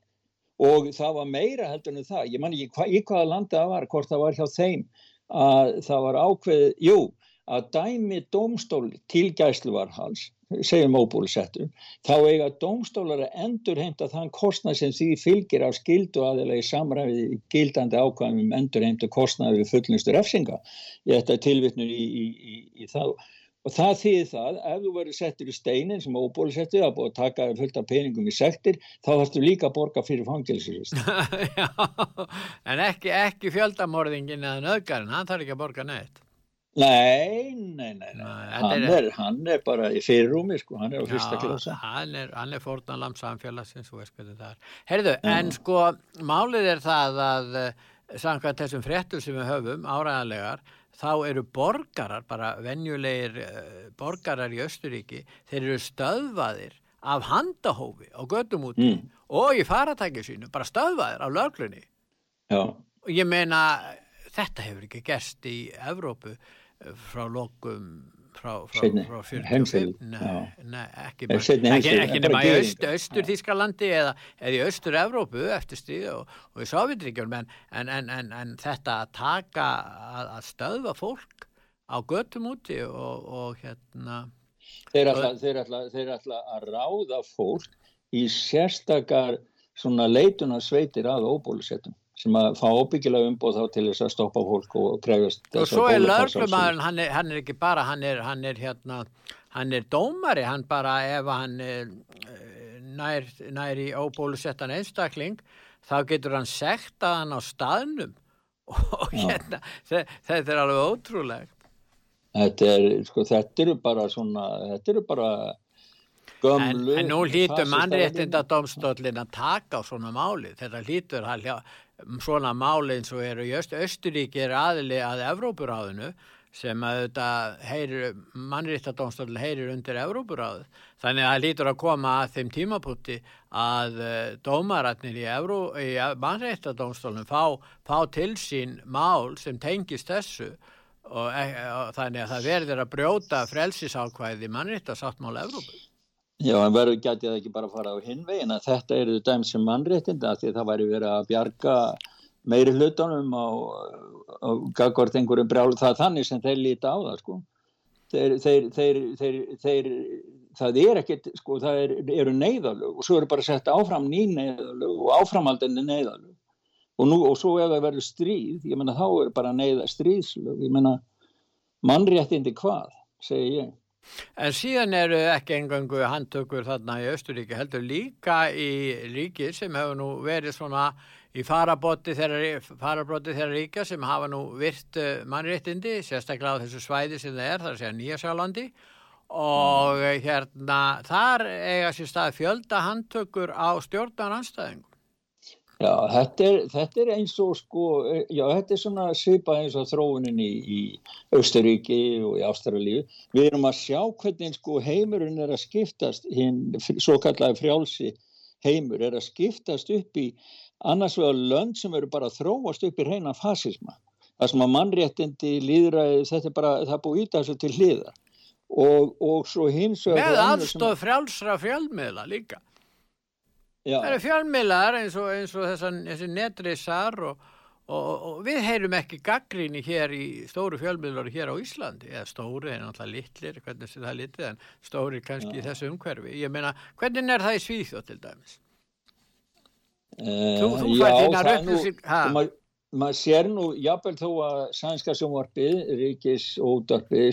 og það var meira heldur en það ég man ekki hva, í hvaða landa það var hvort það var hjá þeim að það var ákveð, jú að dæmi domstóli til gæsluvarhals segjum óbúlisettum, þá eiga domstólar að endur heimta þann kostnað sem því fylgir af skildu aðeins í samræfið gildandi ákvæmum um endur heimta kostnað við fullinstur efsinga. Ég ætta tilvittnum í, í, í, í það Og það þýðir það, ef þú verður settur í steinin sem óbólusettur að búið að taka fullt af peningum í sektir, þá þarfst þú líka að borga fyrir fangilsirist. <laughs> Já, en ekki, ekki fjöldamorðingin eða nöðgarinn, hann þarf ekki að borga neitt. Nei, nei, nei, nei. Hann, er, hann er bara í fyrirrúmi, sko, hann er á fyrsta klasa. Hann er, er fórnalam samfélagsins er. Herðu, mm. en sko, málið er það að eh, samkvæmt þessum fréttum sem við höfum, áræðanlegar, þá eru borgarar, bara venjulegir uh, borgarar í Östuríki, þeir eru stöðvaðir af handahófi á gödumúti mm. og í faratækju sínu, bara stöðvaðir af löglunni. Já. Ég meina, þetta hefur ekki gerst í Evrópu eh, frá lokum frá, frá, frá 45 nei, nei, ekki, bara, ekki, ekki nema í öst, austur Þískalandi eða, eða í austur Evrópu eftir stíð og, og í Sovjetríkjum en, en, en, en þetta að taka að, að stöðva fólk á göttum úti og, og hérna þeir ætla, þeir, ætla, þeir ætla að ráða fólk í sérstakar svona leituna sveitir að óbólusettum sem að fá óbyggilega umbóð þá til þess að stoppa fólk og krefjast og svo er lögumæðurinn, hann, hann er ekki bara hann er, hann er hérna hann er dómari, hann bara ef hann er, nær, nær í óbólusettan einstakling þá getur hann sekta hann á staðnum. <laughs> Og hérna þetta er alveg ótrúlegt. Þetta er, sko, þetta eru bara svona, þetta eru bara gömlu en, en nú hlýtur mannréttinda domstólin að taka á svona máli. Þetta hlýtur að svona máli eins og eru í Öst, Östuríki er aðli að Evrópuráðinu sem að þetta heyrir, mannréttadómstólinn heyrir undir Evrópuráðu. Þannig að það lítur að koma að þeim tímapunkti að eh, dómaratnir í, í mannréttadómstólinn fá, fá til sín mál sem tengist þessu og, e, og þannig að það verður að brjóta frelsisákvæði mannréttasáttmála Evrópu. Já, en verður gætið ekki bara að fara á hinvegin að þetta eru dæmis sem mannréttinda því það væri verið að bjarga meiri hlutunum á gagvart einhverjum brjál það þannig sem þeir líta á það sko. Þeir, þeir, þeir, þeir það er ekkert, sko, það er, eru neyðalög og svo eru bara sett áfram ný neyðalög og áframaldinni neyðalög og, nú, og svo ef það verður stríð, ég menna þá er bara neyða stríðslög, ég menna mannréttindi hvað, segi ég. En síðan eru ekki engangu handtökur þarna í Östuríki heldur líka í ríki sem hefur nú verið svona í farabóti þeirra ríkja sem hafa nú virt eh, mannréttindi, sérstaklega á þessu svæði sem það er, það er að segja Nýjasjálandi og mm. hérna þar eiga sér stað fjölda handtökur á stjórnar anstæðingum. Já, þetta er, þetta er eins og sko, já, þetta er svona svipa eins og þróunin í, í Austuríki og í Ástralíu. Við erum að sjá hvernig sko heimurinn er að skiptast, hinn svo kallega frjálsi heimur er að skiptast upp í annars vegar lönd sem eru bara að þróast upp í reyna fasisma. Það sem að mannréttindi líðræði, þetta er bara, það búið í þessu til hliðar. Og, og svo hins vegar... Með aðstóð frjálsra fjölmiðla líka. Já. Það eru fjármiðlar eins og, eins og þessan, þessi netrisar og, og, og við heyrum ekki gaggríni hér í stóru fjármiðlar hér á Íslandi, eða stóri er náttúrulega litlir, hvernig sé það litið, en stóri kannski Já. í þessu umhverfi. Ég meina, hvernig er það í Svíþjótt til dæmis? Uh, þú þú fætt þínar upplýsing maður sér nú, jábel þó að sænska sjónvarpið, ríkis ódarpið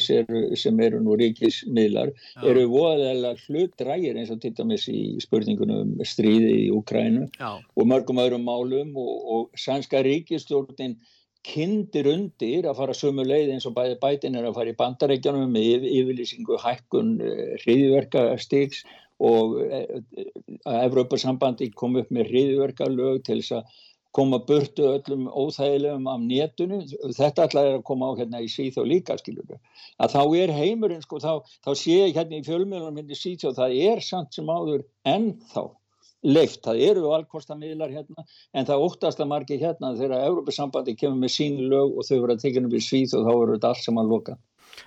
sem eru nú ríkismiðlar, Já. eru voðalega hlutdrægir eins og til dæmis í spurningunum stríði í Ukrænu Já. og mörgum öðrum málum og, og sænska ríkistjórnin kindir undir að fara sömu leið eins og bæði bætin er að fara í bandarækjanum með yfirlýsingu hækkun hriðverkastiks og að Evrópa-sambandi kom upp með hriðverkalög til þess að koma burtu öllum óþægilegum af nétunu, þetta alltaf er að koma á hérna í og líka skilur að þá er heimurinn sko, þá, þá sé ég hérna í fjölmjölunum hindi síð og það er samt sem áður ennþá leift, það eru valkostamílar hérna, en það óttast að margi hérna þegar Európa-sambandi kemur með sín lög og þau verður að tekja um í síð og þá verður þetta allt saman loka.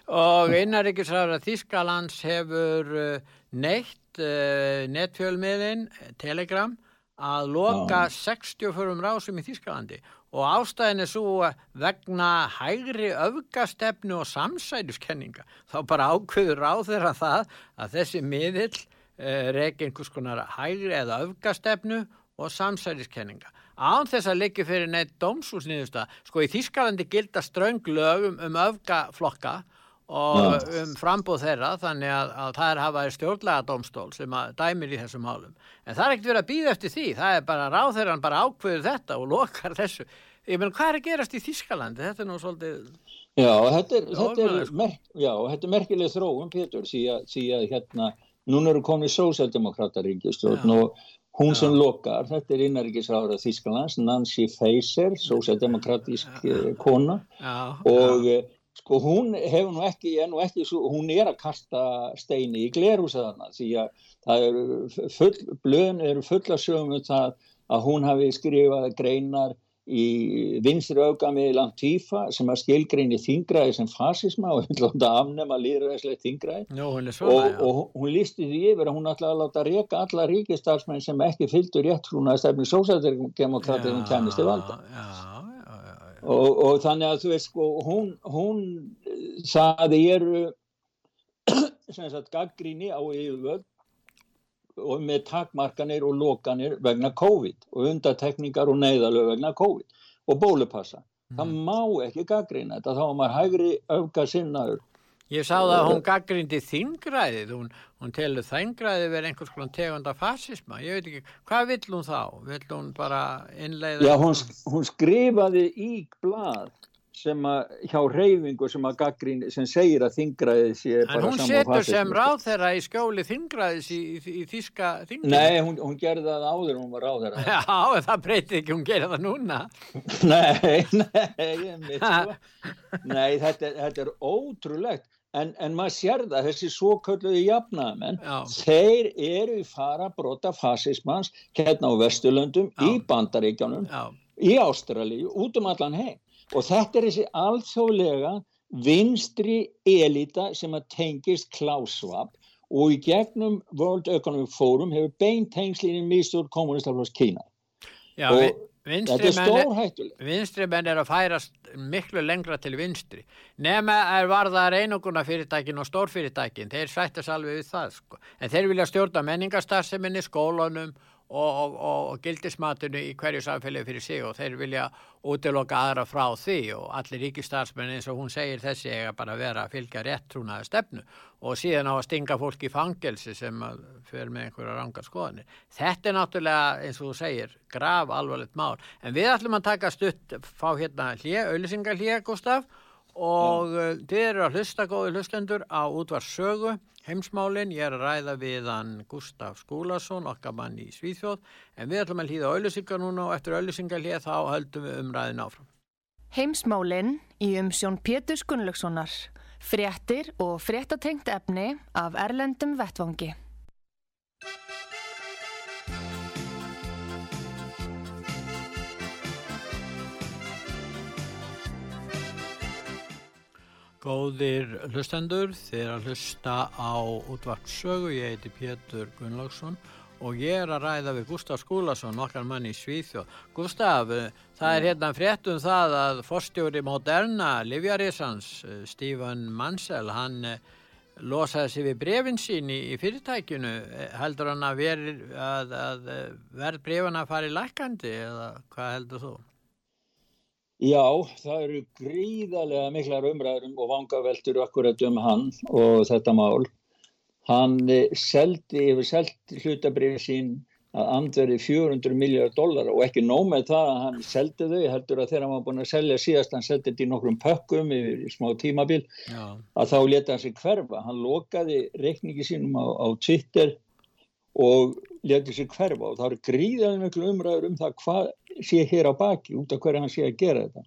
Og innarrikisræður að Þískalands hefur uh, neitt uh, netfjölmiðin, Telegram að loka Já. 64 rásum í Þískalandi og ástæðin er svo vegna hægri öfgastefnu og samsæluskenninga þá bara ákveður ráð þeirra það að þessi miðill eh, reyki einhvers konar hægri eða öfgastefnu og samsæluskenninga án þess að leggja fyrir neitt dómsúsniðusta sko í Þískalandi gilda ströng lögum um öfgaflokka og um frambóð þeirra þannig að, að það er hafaði stjórnlega domstól sem dæmir í þessum málum. En það er ekkert verið að býða eftir því. Það er bara ráð þeirra bara ákveður þetta og lokar þessu. Ég menn hvað er að gerast í Þískalandi þetta er nú svolítið Já, þetta er, þetta er, mer, já, þetta er merkileg þróum Pétur að hérna núna eru komið sósældemokrataríkjastjórn og hún já. sem lokar þetta er innaríkisráður af Þískalands Nancy Faeser, sósældemokratísk eh, kona. Já, og já sko hún hefur nú ekki, nú ekki hún er að kasta steini í glerhúsaðana því að það eru full, blöðin eru fulla sögum um það að hún hafi skrifað greinar í vinstri auðgami Lantífa sem að skilgreini þingræði sem fasisma og hún láta afnema líðræðislega þingræði. Og, og hún lísti því yfir að hún ætlaði að láta reyka alla ríkistarfsmenn sem ekki fylgdur rétt frúna að stefni sósætdemokratið hún kennist í valda. já, og, og þannig að þú veist sko hún, hún saði ég eru <clears throat> sem sagt gaggríni á yfirvöld og með takmarkanir og lokanir vegna COVID og undatekningar og neyðalög vegna COVID og bólupassa. Mm. Það má ekki gaggrína þetta, þá er maður hægri auka sinnaður Ég sá það að hún gaggrindi þingræðið, hún, hún telur þingræðið verið einhvers konar tegunda fascisma, ég veit ekki, hvað vill hún þá? Vill hún bara innleiða? Já, hún, hún skrifaði í blad sem að hjá reyfingu sem að gaggrindi, sem segir að þingræðið sé en bara saman fascisma. En hún setur sem ráð þeirra í skjóli þingræðis í, í, í þíska þingræðið? Nei, hún, hún gerði það áður hún var ráð þeirra. <laughs> Já, það breyti ekki, hún gerði það núna. nei, <laughs> nei, ég mitt <laughs> sko. Nei, þetta, þetta er ótrúlegt en, en maður sér það, þessi svo kölluði jafnaðamenn, þeir eru í fara brota fasismans hérna á Vesturlöndum, Já. í Bandaríkjónum, í Ástralíu, út um allan heim. Og þetta er þessi alþjóðlega vinstri elita sem að tengist klásvap og í gegnum World Economic Forum hefur beint tengslíninn mistúr kommunistaflós Kína. Já, og við Vinstri menn, vinstri menn er að færast miklu lengra til vinstri nema er varðar einoguna fyrirtækin og stórfyrirtækin, þeir sættast alveg við það sko. en þeir vilja stjórna menningarstarfseminni, skólanum og, og, og, gildismatinu í hverju samfélagi fyrir sig og þeir vilja útiloka aðra frá því og allir ríkistarsmenn eins og hún segir þessi eiga bara að vera að fylgja rétt trúnaði stefnu og síðan á að stinga fólk í fangelsi sem fyrir með einhverja rangar skoðanir. Þetta er náttúrulega eins og þú segir grav alvarlegt mál en við ætlum að taka stutt fá hérna hlje, auðlisingar hlje Gustaf og uh, þið eru að hlusta góði hlustendur á útvarsögu heimsmálin, ég er að ræða við hann Gustaf Skúlason, okkar mann í Svíþjóð. En við ætlum að hlýða auðlusingar núna og eftir auðlusingar hlýða þá höldum við umræðin áfram. Heimsmálin í umsjón Pétur Gunnlaugssonar. Fréttir og fréttatengt efni af Erlendum Vettvangi Góðir hlustendur, þeir að hlusta á útvartsögu, ég heiti Pétur Gunnlaugsson og ég er að ræða við Gustaf Skúlason, okkar mann í Svíþjóð. Gustaf, það er hérna fréttum það að forstjóri Moderna, Livjarisans, Stephen Mansell, hann eh, losaði sig við brefin sín í, fyrirtækinu. Heldur hann að, að, að verð brefana fari lækandi eða hvað heldur þú? Já, það eru gríðarlega miklar umræðum og vangaveltur akkurat um hann og þetta mál. Hann eh, seldi, hefur selgt hlutabrið sín að andverði 400 miljardar dólar og ekki nómið það að hann seldi þau, heldur að þegar hann var búin að selja síðast, hann seldi þetta í nokkrum pökkum í smá tímabil, Já. að þá leta hann sig hverfa. Hann lokaði reikningi sínum á, á Twitter og leti sig hverfa og það eru gríðalega miklu umræður um það hvað sé hér á baki út af hverju hann sé að gera þetta.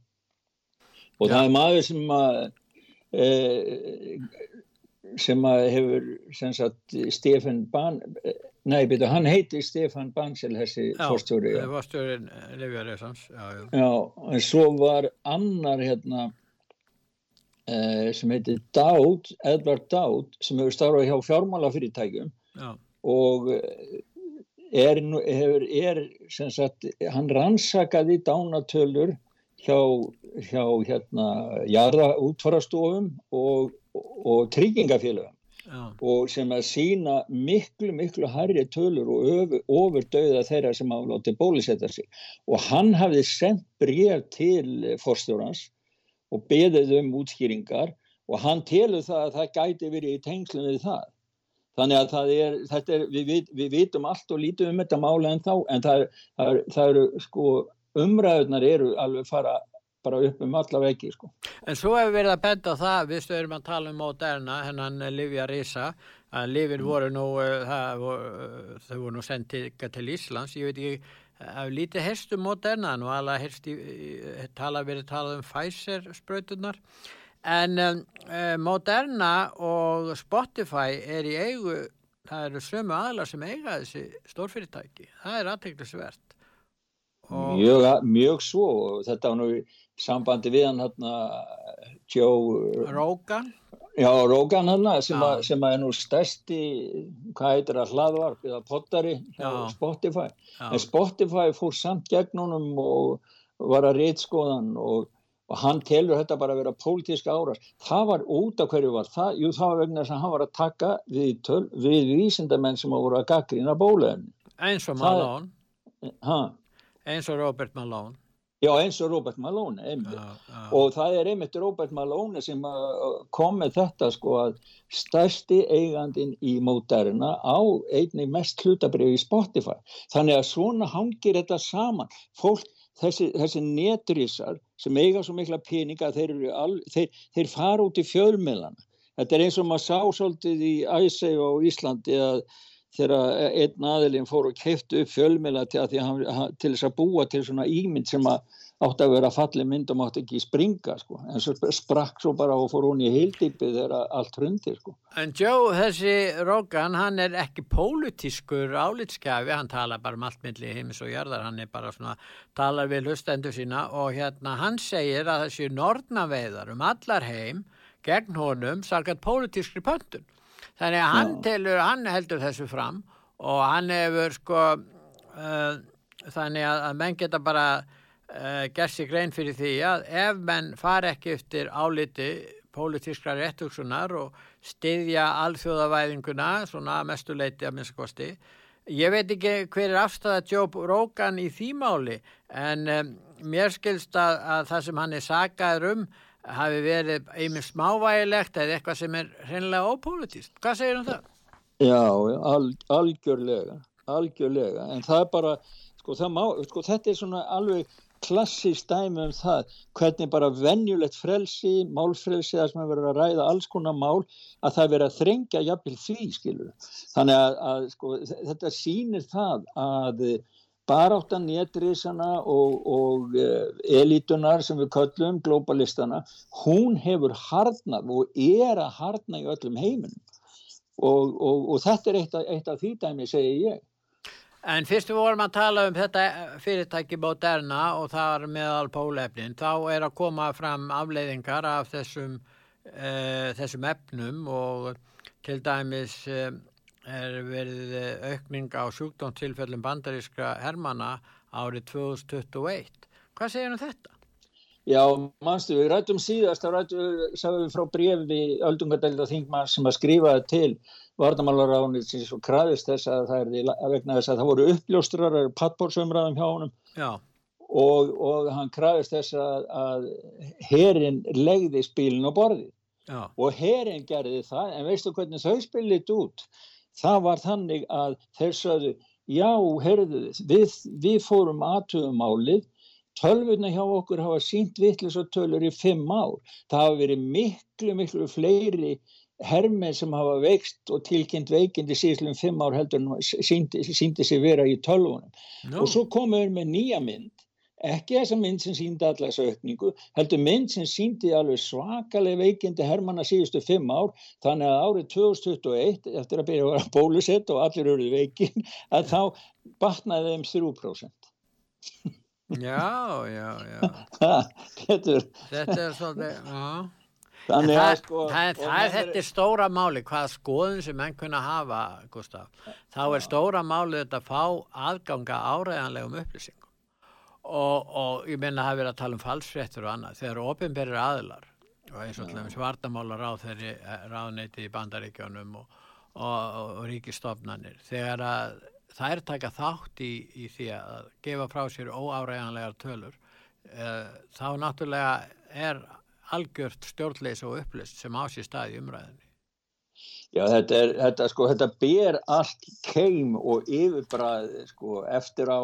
Og Já. það er maður sem að e, sem að hefur sem sagt Stefan Ban Nei, betur, hann heiti Stefan Bansel þessi fórstjóri. Já, fórstjórin Livjaressans. Já, já. já, en svo var annar hérna eh, sem heiti Dáð, Edvard Dáð, sem hefur starfað hjá fjármálafyrirtækjum og er, er sem sagt, hann rannsakaði dánatölur hjá, hjá hérna jarða útfarastofum og, og tryggingafélagum Já. og sem að sína miklu, miklu harri tölur og ofur, döða þeirra sem látið bólisetta sig. Og hann hafði sendt bref til forstjórans og beðið um útskýringar og hann telur það að það gæti verið í tengslum við það þannig að það er, er við, við vitum allt og lítið um þetta mála en þá en það, það, það eru sko umræðunar eru alveg fara bara upp um alla veggi sko. En svo hefur verið að benda það við stöðum að tala um Moderna hennan Livja Risa að Livin voru nú uh, það, þau voru nú sendið til Íslands. Ég veit ekki, að lítið herst um Moderna? Nú alveg herst í tala verið talað um Pfizer spröytunar en um, uh, Moderna og Spotify er í eigu það eru sömu aðlar sem eiga þessi stórfyrirtæki. Það er aðteglisvert Mjög, mjög svo. Og þetta var nú sambandi við hann hérna Joe Rogan. Já, Rogan hann sem, a, sem er nú stærsti hvað heitir að hlaðvarp eða pottari hjá Spotify. Já. en Spotify fór samt gegn honum og var að reytskoðan og, og hann telur þetta bara að vera pólitíska áras. Það var út af hverju var það? Jú, það var vegna þess að hann var að taka við, töl, við vísindamenn sem voru að gaggrina bólaðin. Eins og Malone. Hæ? Eins og Robert Malone. Já eins og Robert Malone einmitt já, já. og það er einmitt Robert Malone sem uh, kom með þetta sko að stærsti eigandin í Moderna á einni mest hlutabrið í Spotify þannig að svona hangir þetta saman fólk þessi, þessi netrísar sem eiga svo mikla peninga þeir, al, þeir, þeir fara út í fjölmiðlana. Þetta er eins og maður sá svolítið í Æsæg og Íslandi að þegar einn aðilinn fór og kefti upp fjölmjöla til, til þess að búa til svona ímynd sem að átti að vera falli mynd og mátti ekki springa sko. en svo sprakk svo bara og fór hún í heildýpi þegar allt hundi sko. En Joe, þessi Rógan hann er ekki pólitískur álitskjafi, hann tala bara um allt milli heimis og jörðar, hann er bara svona talar við lustendur sína og hérna hann segir að þessi nortnaveiðar um allar heim gegn honum sarkat pólitískri pöntun þannig að hann, telur, hann heldur þessu fram og hann hefur sko uh, þannig að menn geta bara uh, gert sig grein fyrir því að ef menn far ekki eftir áliti pólitískra réttugsunar og styðja alþjóðavæðinguna svona mestuleiti að minnstakosti ég veit ekki hver er afstæða Joe Rogan í því máli en um, mér skilst að, að það sem hann er sagaður um hafi verið einmið smávægilegt eða eitthvað sem er hreinlega ópolítist. Hvað segir um það? Já, al, algjörlega, algjörlega, en það er bara, sko, má, sko þetta er svona alveg klassísk dæmi um það, hvernig bara venjulegt frelsi, málfrelsi, það sem er verið að ræða alls konar mál, að það er verið að þrengja jafnvel því, skilur. Þannig að, að sko, þetta sýnir það að baráttan nétrísana og, og uh, elitunar sem við köllum, globalistana, hún hefur hardnað og er að hardna í öllum heiminum og, og, og þetta er eitt af, eitt af því dæmi, segi ég. En fyrst við vorum að tala um þetta fyrirtæki Moderna og það er meðal pólefnin, þá er að koma fram afleiðingar af þessum, uh, þessum efnum og til dæmis uh, er verið aukning á sjúkdómstilfellum bandarískra hermana árið 2021. Hvað segir um þetta? Já, mannstu, við rættum síðast, þá rættum við, sagðum við frá brefi öldungadelda þingmann sem að skrifa til vardamálaráðunni sem svo kraðist þess að það er að vegna þess að það voru uppljóstrar pattbórsumræðum hjá honum og, og hann kraðist þess að, að herin legði spílinn á borði Já. og herin gerði það en veistu hvernig þau spilit út? það var þannig að þeir sögðu já, heyrðu við, við fórum aðtöðum álið, tölvuna hjá okkur hafa sínt vittlis og tölur í fimm ár. Það hafa verið miklu, miklu fleiri hermið sem hafa veikst og tilkynnt veikindi síðan fimm ár heldur síndi, síndi sig vera í tölvunum. No. Og svo komum við með nýja mynd ekki þessa mynd sem síndi allar þessu aukningu, heldur mynd sem síndi alveg svakalega veikindi hermanna síðustu fimm ár, þannig að árið 2021, eftir að byrja að vera bólusett og allir eruð veikin, <laughs> að þá batnaði þeim 3%. Já, já, já. <laughs> Þetta er svolítið, já. Þannig að sko... Það, það, það er þetta stóra máli, hvaða skoðun sem menn kunna hafa, Gustaf, þá er stóra máli þetta að fá aðganga áræðanlegum upplýsingum. Og, og ég menna að það verið að tala um falsfréttur og annað. Þegar ofinberir aðlar og eins og alltaf svartamálar á þeirri eh, ráðneiti í bandaríkjónum og, og, og ríkistofnanir þegar að það er taka þátt í, í því að gefa frá sér óáræðanlegar tölur e, þá náttúrulega er algjört stjórnleis og upplist sem á sér stað í umræðinni Já, þetta, er, þetta, sko, þetta ber allt keim og yfirbræð sko, eftir á,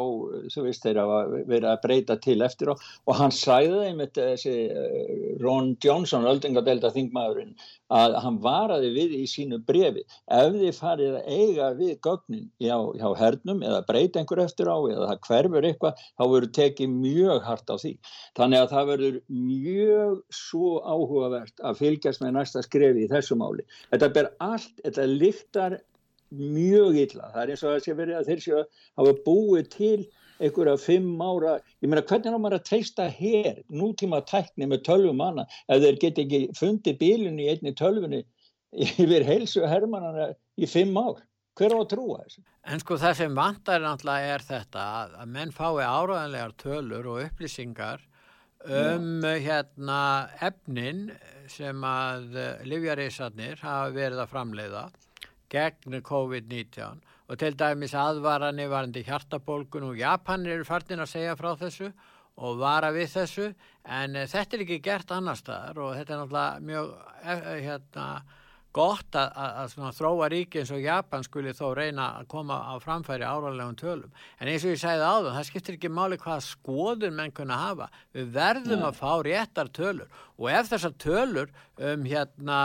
þú veist, þeir hafa verið að breyta til eftir á. Og hann sæði þeim þetta, þessi uh, Ron Johnson, öldingadelda þingmaðurinn, að hann varaði við í sínu brefi ef þið farið að eiga við gögnin hjá, hjá hernum eða breyta einhver eftir á eða það hverfur eitthvað þá verður tekið mjög hart á því. Þannig að það verður mjög svo áhugavert að fylgjast með næsta skrefi í þessu máli. Þetta ber allt, þetta lyktar mjög illa, það er eins og að það sé verið að þeir séu að hafa búið til einhverja fimm ára, ég meina hvernig er maður að treysta hér, nútíma tækni með tölvum manna, ef þeir get ekki fundið bílun í einni tölvunni yfir heilsu hermanana í fimm ár, hver á að trúa þessu? En sko það sem vantar náttúrulega er þetta að menn fái áraðanlegar tölur og upplýsingar um Já. hérna efnin sem að livjarísarnir hafa verið að framleiða gegn COVID-19 og til dæmis aðvarani varandi hjartabólgun og Japan eru farnir að segja frá þessu og vara við þessu en uh, þetta er ekki gert annar staðar og þetta er náttúrulega mjög uh, hérna, gott að, að, að þróa ríki eins og Japan skuli þó reyna að koma á framfæri áralegum tölum. En eins og ég segði áður, það skiptir ekki máli hvaða skoðun menn kunna hafa. Við verðum Nei. að fá réttar tölur. Og ef þessar tölur um hérna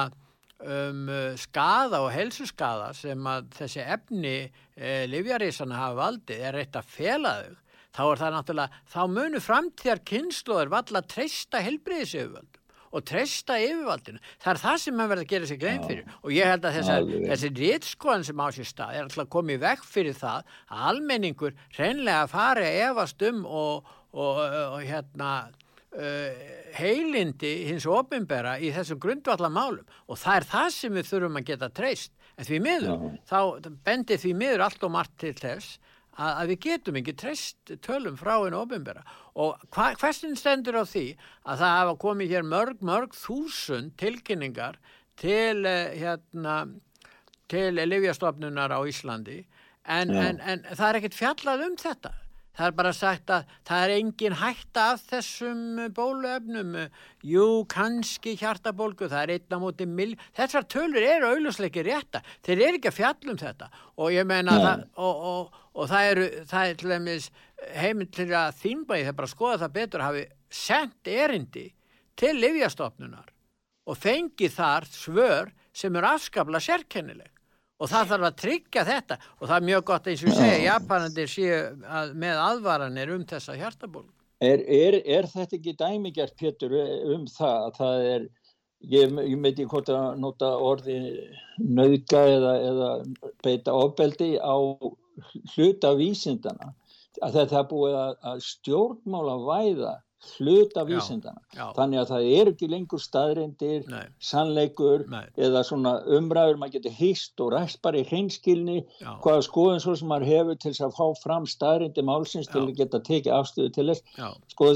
um skada og helsuskada sem að þessi efni eh, livjarísana hafa valdið er reitt að fela þau þá er það náttúrulega, þá munu framtíðar kynnslóður valla að treysta helbriðis yfirvöldum og treysta yfirvaldinu. Það er það sem maður verður að gera sig grein fyrir. Og ég held að þessar, þessi réttskoðan sem á sér stað er alltaf komið vekk fyrir það að almenningur reynlega fari að evast um og, og, og, og hérna uh, heilindi hins ofinbera í þessum grundvallamálum og það er það sem við þurfum að geta treyst. En því miður, Já. þá bendir því miður allt og margt til þess að, að við getum ekki treyst tölum frá einu ofinbera og hversin stendur á því að það hafa komið hér mörg, mörg þúsund tilkynningar til uh, hérna til livjastofnunar á Íslandi? En, en, en það er ekkert fjallað um þetta Það er bara sagt að það er engin hætta af þessum bóluöfnum. Jú, kannski hjartabólgu, það er einna móti mill. Þessar tölur eru auðvusleiki rétta. Þeir eru ekki að fjallum þetta. Og ég meina það, og, og, og það eru, það er til dæmis heiminn til að þínbæði þegar bara skoða það betur hafi sendt erindi til livjastofnunar og fengið þar svör sem eru afskapla sérkennileg og það þarf að tryggja þetta. Og það er mjög gott eins og segja Japanandir séu að, með aðvaranir um þessa hjartaból er, er, er þetta ekki dæmigjart Pétur um það að það er ég, ég veit ekki hvort að nota orði nauðga eða, eða beita ofbeldi á hluta vísindana að þetta búið að, að stjórnmála væða hluta vísindana. Já, já. Þannig að það er ekki lengur staðrindir, Nei. sannleikur Nei. eða svona umræður maður getur hýst og ræst bara í hreinskilni hvaða skoðum svo sem maður hefur til að fá fram staðrindi málsins já. til að geta tekið afstöðu til þess. Sko,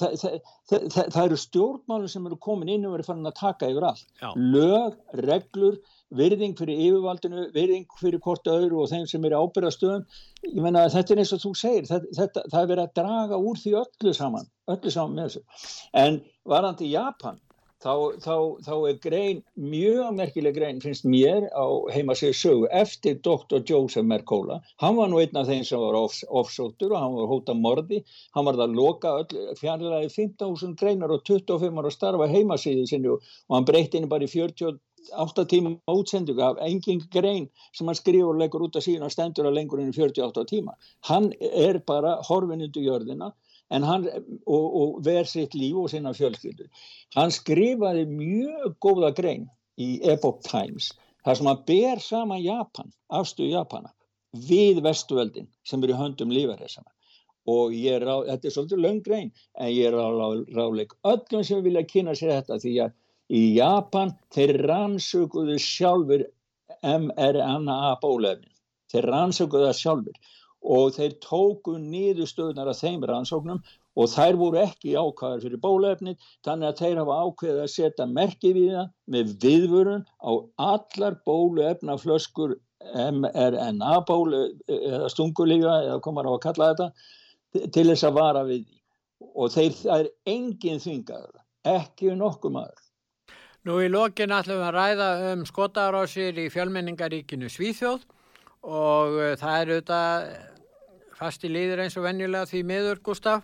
það, það, það, það eru stjórnmálur sem eru komin inn og verið fannin að taka yfir allt. Lög, reglur virðing fyrir yfirvaldinu, virðing fyrir hvort öðru og þeim sem eru ábyrðastöðum ég menna þetta er eins og þú segir þetta, þetta, það er verið að draga úr því öllu saman öllu saman með þessu. En varandi Japan þá, þá, þá er grein, mjög merkileg grein finnst mér á heimasíðu sögu eftir Dr. Joseph Mercola. Hann var nú einn af þeim sem var offsóttur og hann var hóta mordi hann var það að loka fjarlægi 15.000 greinar og 25 ára starfa heimasíðu sinni og hann breytti henni bara í 48 tíma útsendingu af engin grein sem hann skrifur og leggur út af síðan og stendur að lengur enn 48 tíma hann er bara horfin undir jörðina hann, og, og verð sitt líf og sinna fjölskyldu. Hann skrifaði mjög góða grein í Epoch Times þar sem hann ber sama Japan, afstuðu Japana, við vestuveldin sem eru höndum lífarhessana. Og ég er á, þetta er svolítið löng grein, en ég er á ráleik öllum sem vilja kynna sér þetta því að í Japan þeir rannsökuðu sjálfur mRNA bólefnin. Þeir rannsökuðu það sjálfur og þeir tóku nýðustöðunar af þeim rannsóknum og þær voru ekki ákvæðar fyrir bólefnið þannig að þeir hafa ákveðið að setja merki við það með viðvörun á allar bólefnaflöskur mRNA bólu eða stungulífa eða komar á að kalla þetta til þess að vara við og þeir, það er engin þvingaður, ekki nokkuð maður. Nú í lokin ætlum við að ræða um skotarásir í fjölmenningaríkinu Svíþjóð og uh, það er auðvitað fast í líður eins og venjulega því miður Gustaf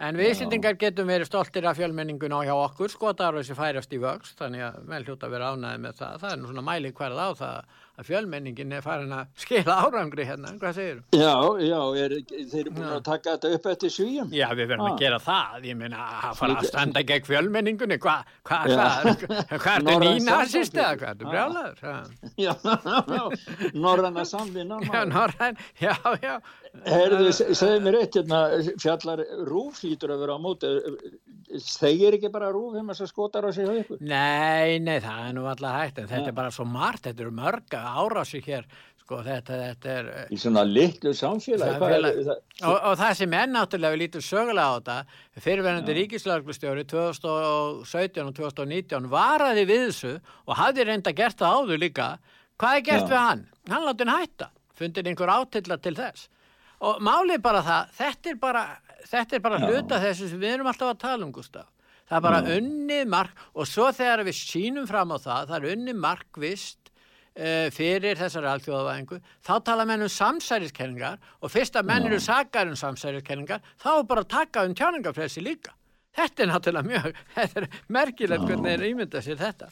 en við Íslandingar getum verið stoltir af fjölmenningun á hjá okkur. Skotar og þessi færast í vöxt þannig að vel hljóta að vera ánæði með það. Það er nú svona mæli hverð á það að fjölmenningin er farin að skila árangri hérna, hvað segir þú? Já, já, er, þeir eru búin að taka þetta upp eftir svíjum. Já, við verðum ah. að gera það, ég meina að fara að standa gegn fjölmenningunni, hvað, hvað, hvað, hvað er þetta nýnarsist eða hvað, er þetta brjálaður? Já, já, norranna samvinna. Já, norrann, já, já. Herðu, segðu mér eitt, hérna, fjallar rúf hlýtur að vera á móti, þeir ekki bara rúf um þess að skotar á sig á ykkur? Nei, nei, það er nú alltaf hægt, en þetta er bara svo margt, þetta eru mörga árási hér sko þetta, þetta er í svona litlu samfélag og, og það sem er náttúrulega við lítum sögulega á þetta fyrirverðandi ríkislauglustjóri 2017 og 2019 varaði við þessu og hafði reynda gert það áður líka hvað er gert Já. við hann? Hann láti hann hætta fundir einhver átilla til þess og málið bara það þetta er bara, þetta er bara hluta þessu sem við erum alltaf að tala um Gustaf. Það er bara unnið mark og svo þegar við sínum fram á það það er unnið markvist uh, fyrir þessari alþjóðavæðingu þá tala menn um samsæriskenningar og fyrst að menn eru sakar um samsæriskenningar þá er bara að taka um tjáningafresi líka. Þetta er náttúrulega mjög <laughs> þetta er merkilegt hvernig þeir ímynda sér þetta.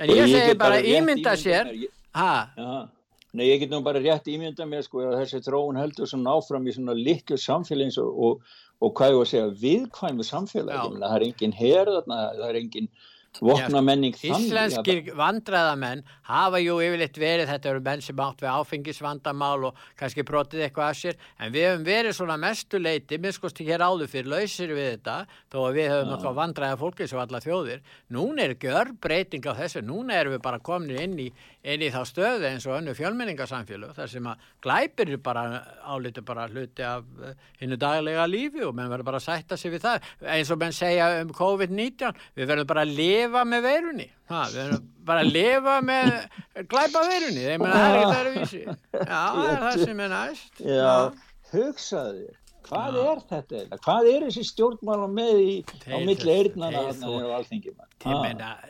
En ég, ég segi bara ímynda sér ha Nei, ég get nú bara rétt ímynda mér sko að þessi tróun heldur svona áfram í svona liklu samfélagins og, og, og hvað ég var að segja viðkvæmu samfélagi, það er engin herðarna, það er engin vopna menning Íslenskir vandræðamenn hafa jú yfirleitt verið, þetta eru menn sem átt við áfengisvandamál og kannski brotið eitthvað að sér, en við hefum verið svona mestuleiti, minnskosti hér áður fyrir lausir við þetta, þó að við höfum nokkað vandræða fólki sem alla þjóðir. Núna er gjör breyting á þessu, núna erum við bara komin inn í, inn í þá stöðu eins og önnu fjölmenningarsamfélag þar sem að glæpir bara álítið bara hluti af hinnu eh, daglega lífi og menn verður bara að sætta sig við það. Eins og menn segja um COVID-19 við verðum bara að lifa með veirunni. Ha, við verðum bara að lifa með glæpa veirunni þeir menna það er ekkert öðruvísi. Já, það er það sem er næst. Já, hugsaðu þér hvað Já. er þetta eða? Hvað er þessi stjórnmála með í, á milli eirnana á alþingi?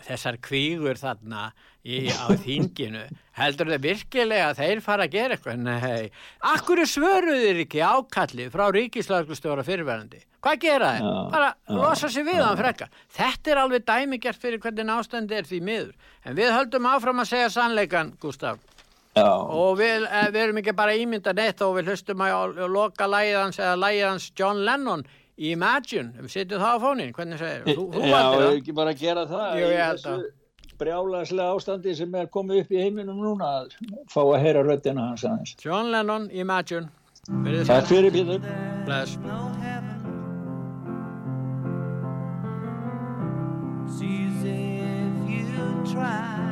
Þessar kvígur þarna í, á þinginu heldur þau virkilega að þeir fara að gera eitthvað? Nei, akkur svöruður ekki ákalli frá ríkislagustjóra fyrirverðandi? Hvað gera þeir? Bara já, losa sér við hann frekka. Þetta er alveg dæmigert fyrir hvernig ástandi er því miður. En við höldum áfram að segja sannleikan, Gustaf. Já. og við, eh, við erum ekki bara ímynda neitt og við hlustum að loka lægiðans eða lægiðans John Lennon Imagine, við setjum það á fónin hvernig segir þú? Já, við ekki bara gera það Jú, í þessu brjálagslega ástandi sem er komið upp í heiminum núna að fá að heyra röttina hans aðeins. John Lennon, Imagine. Takk fyrir Pítur Bless. See if you try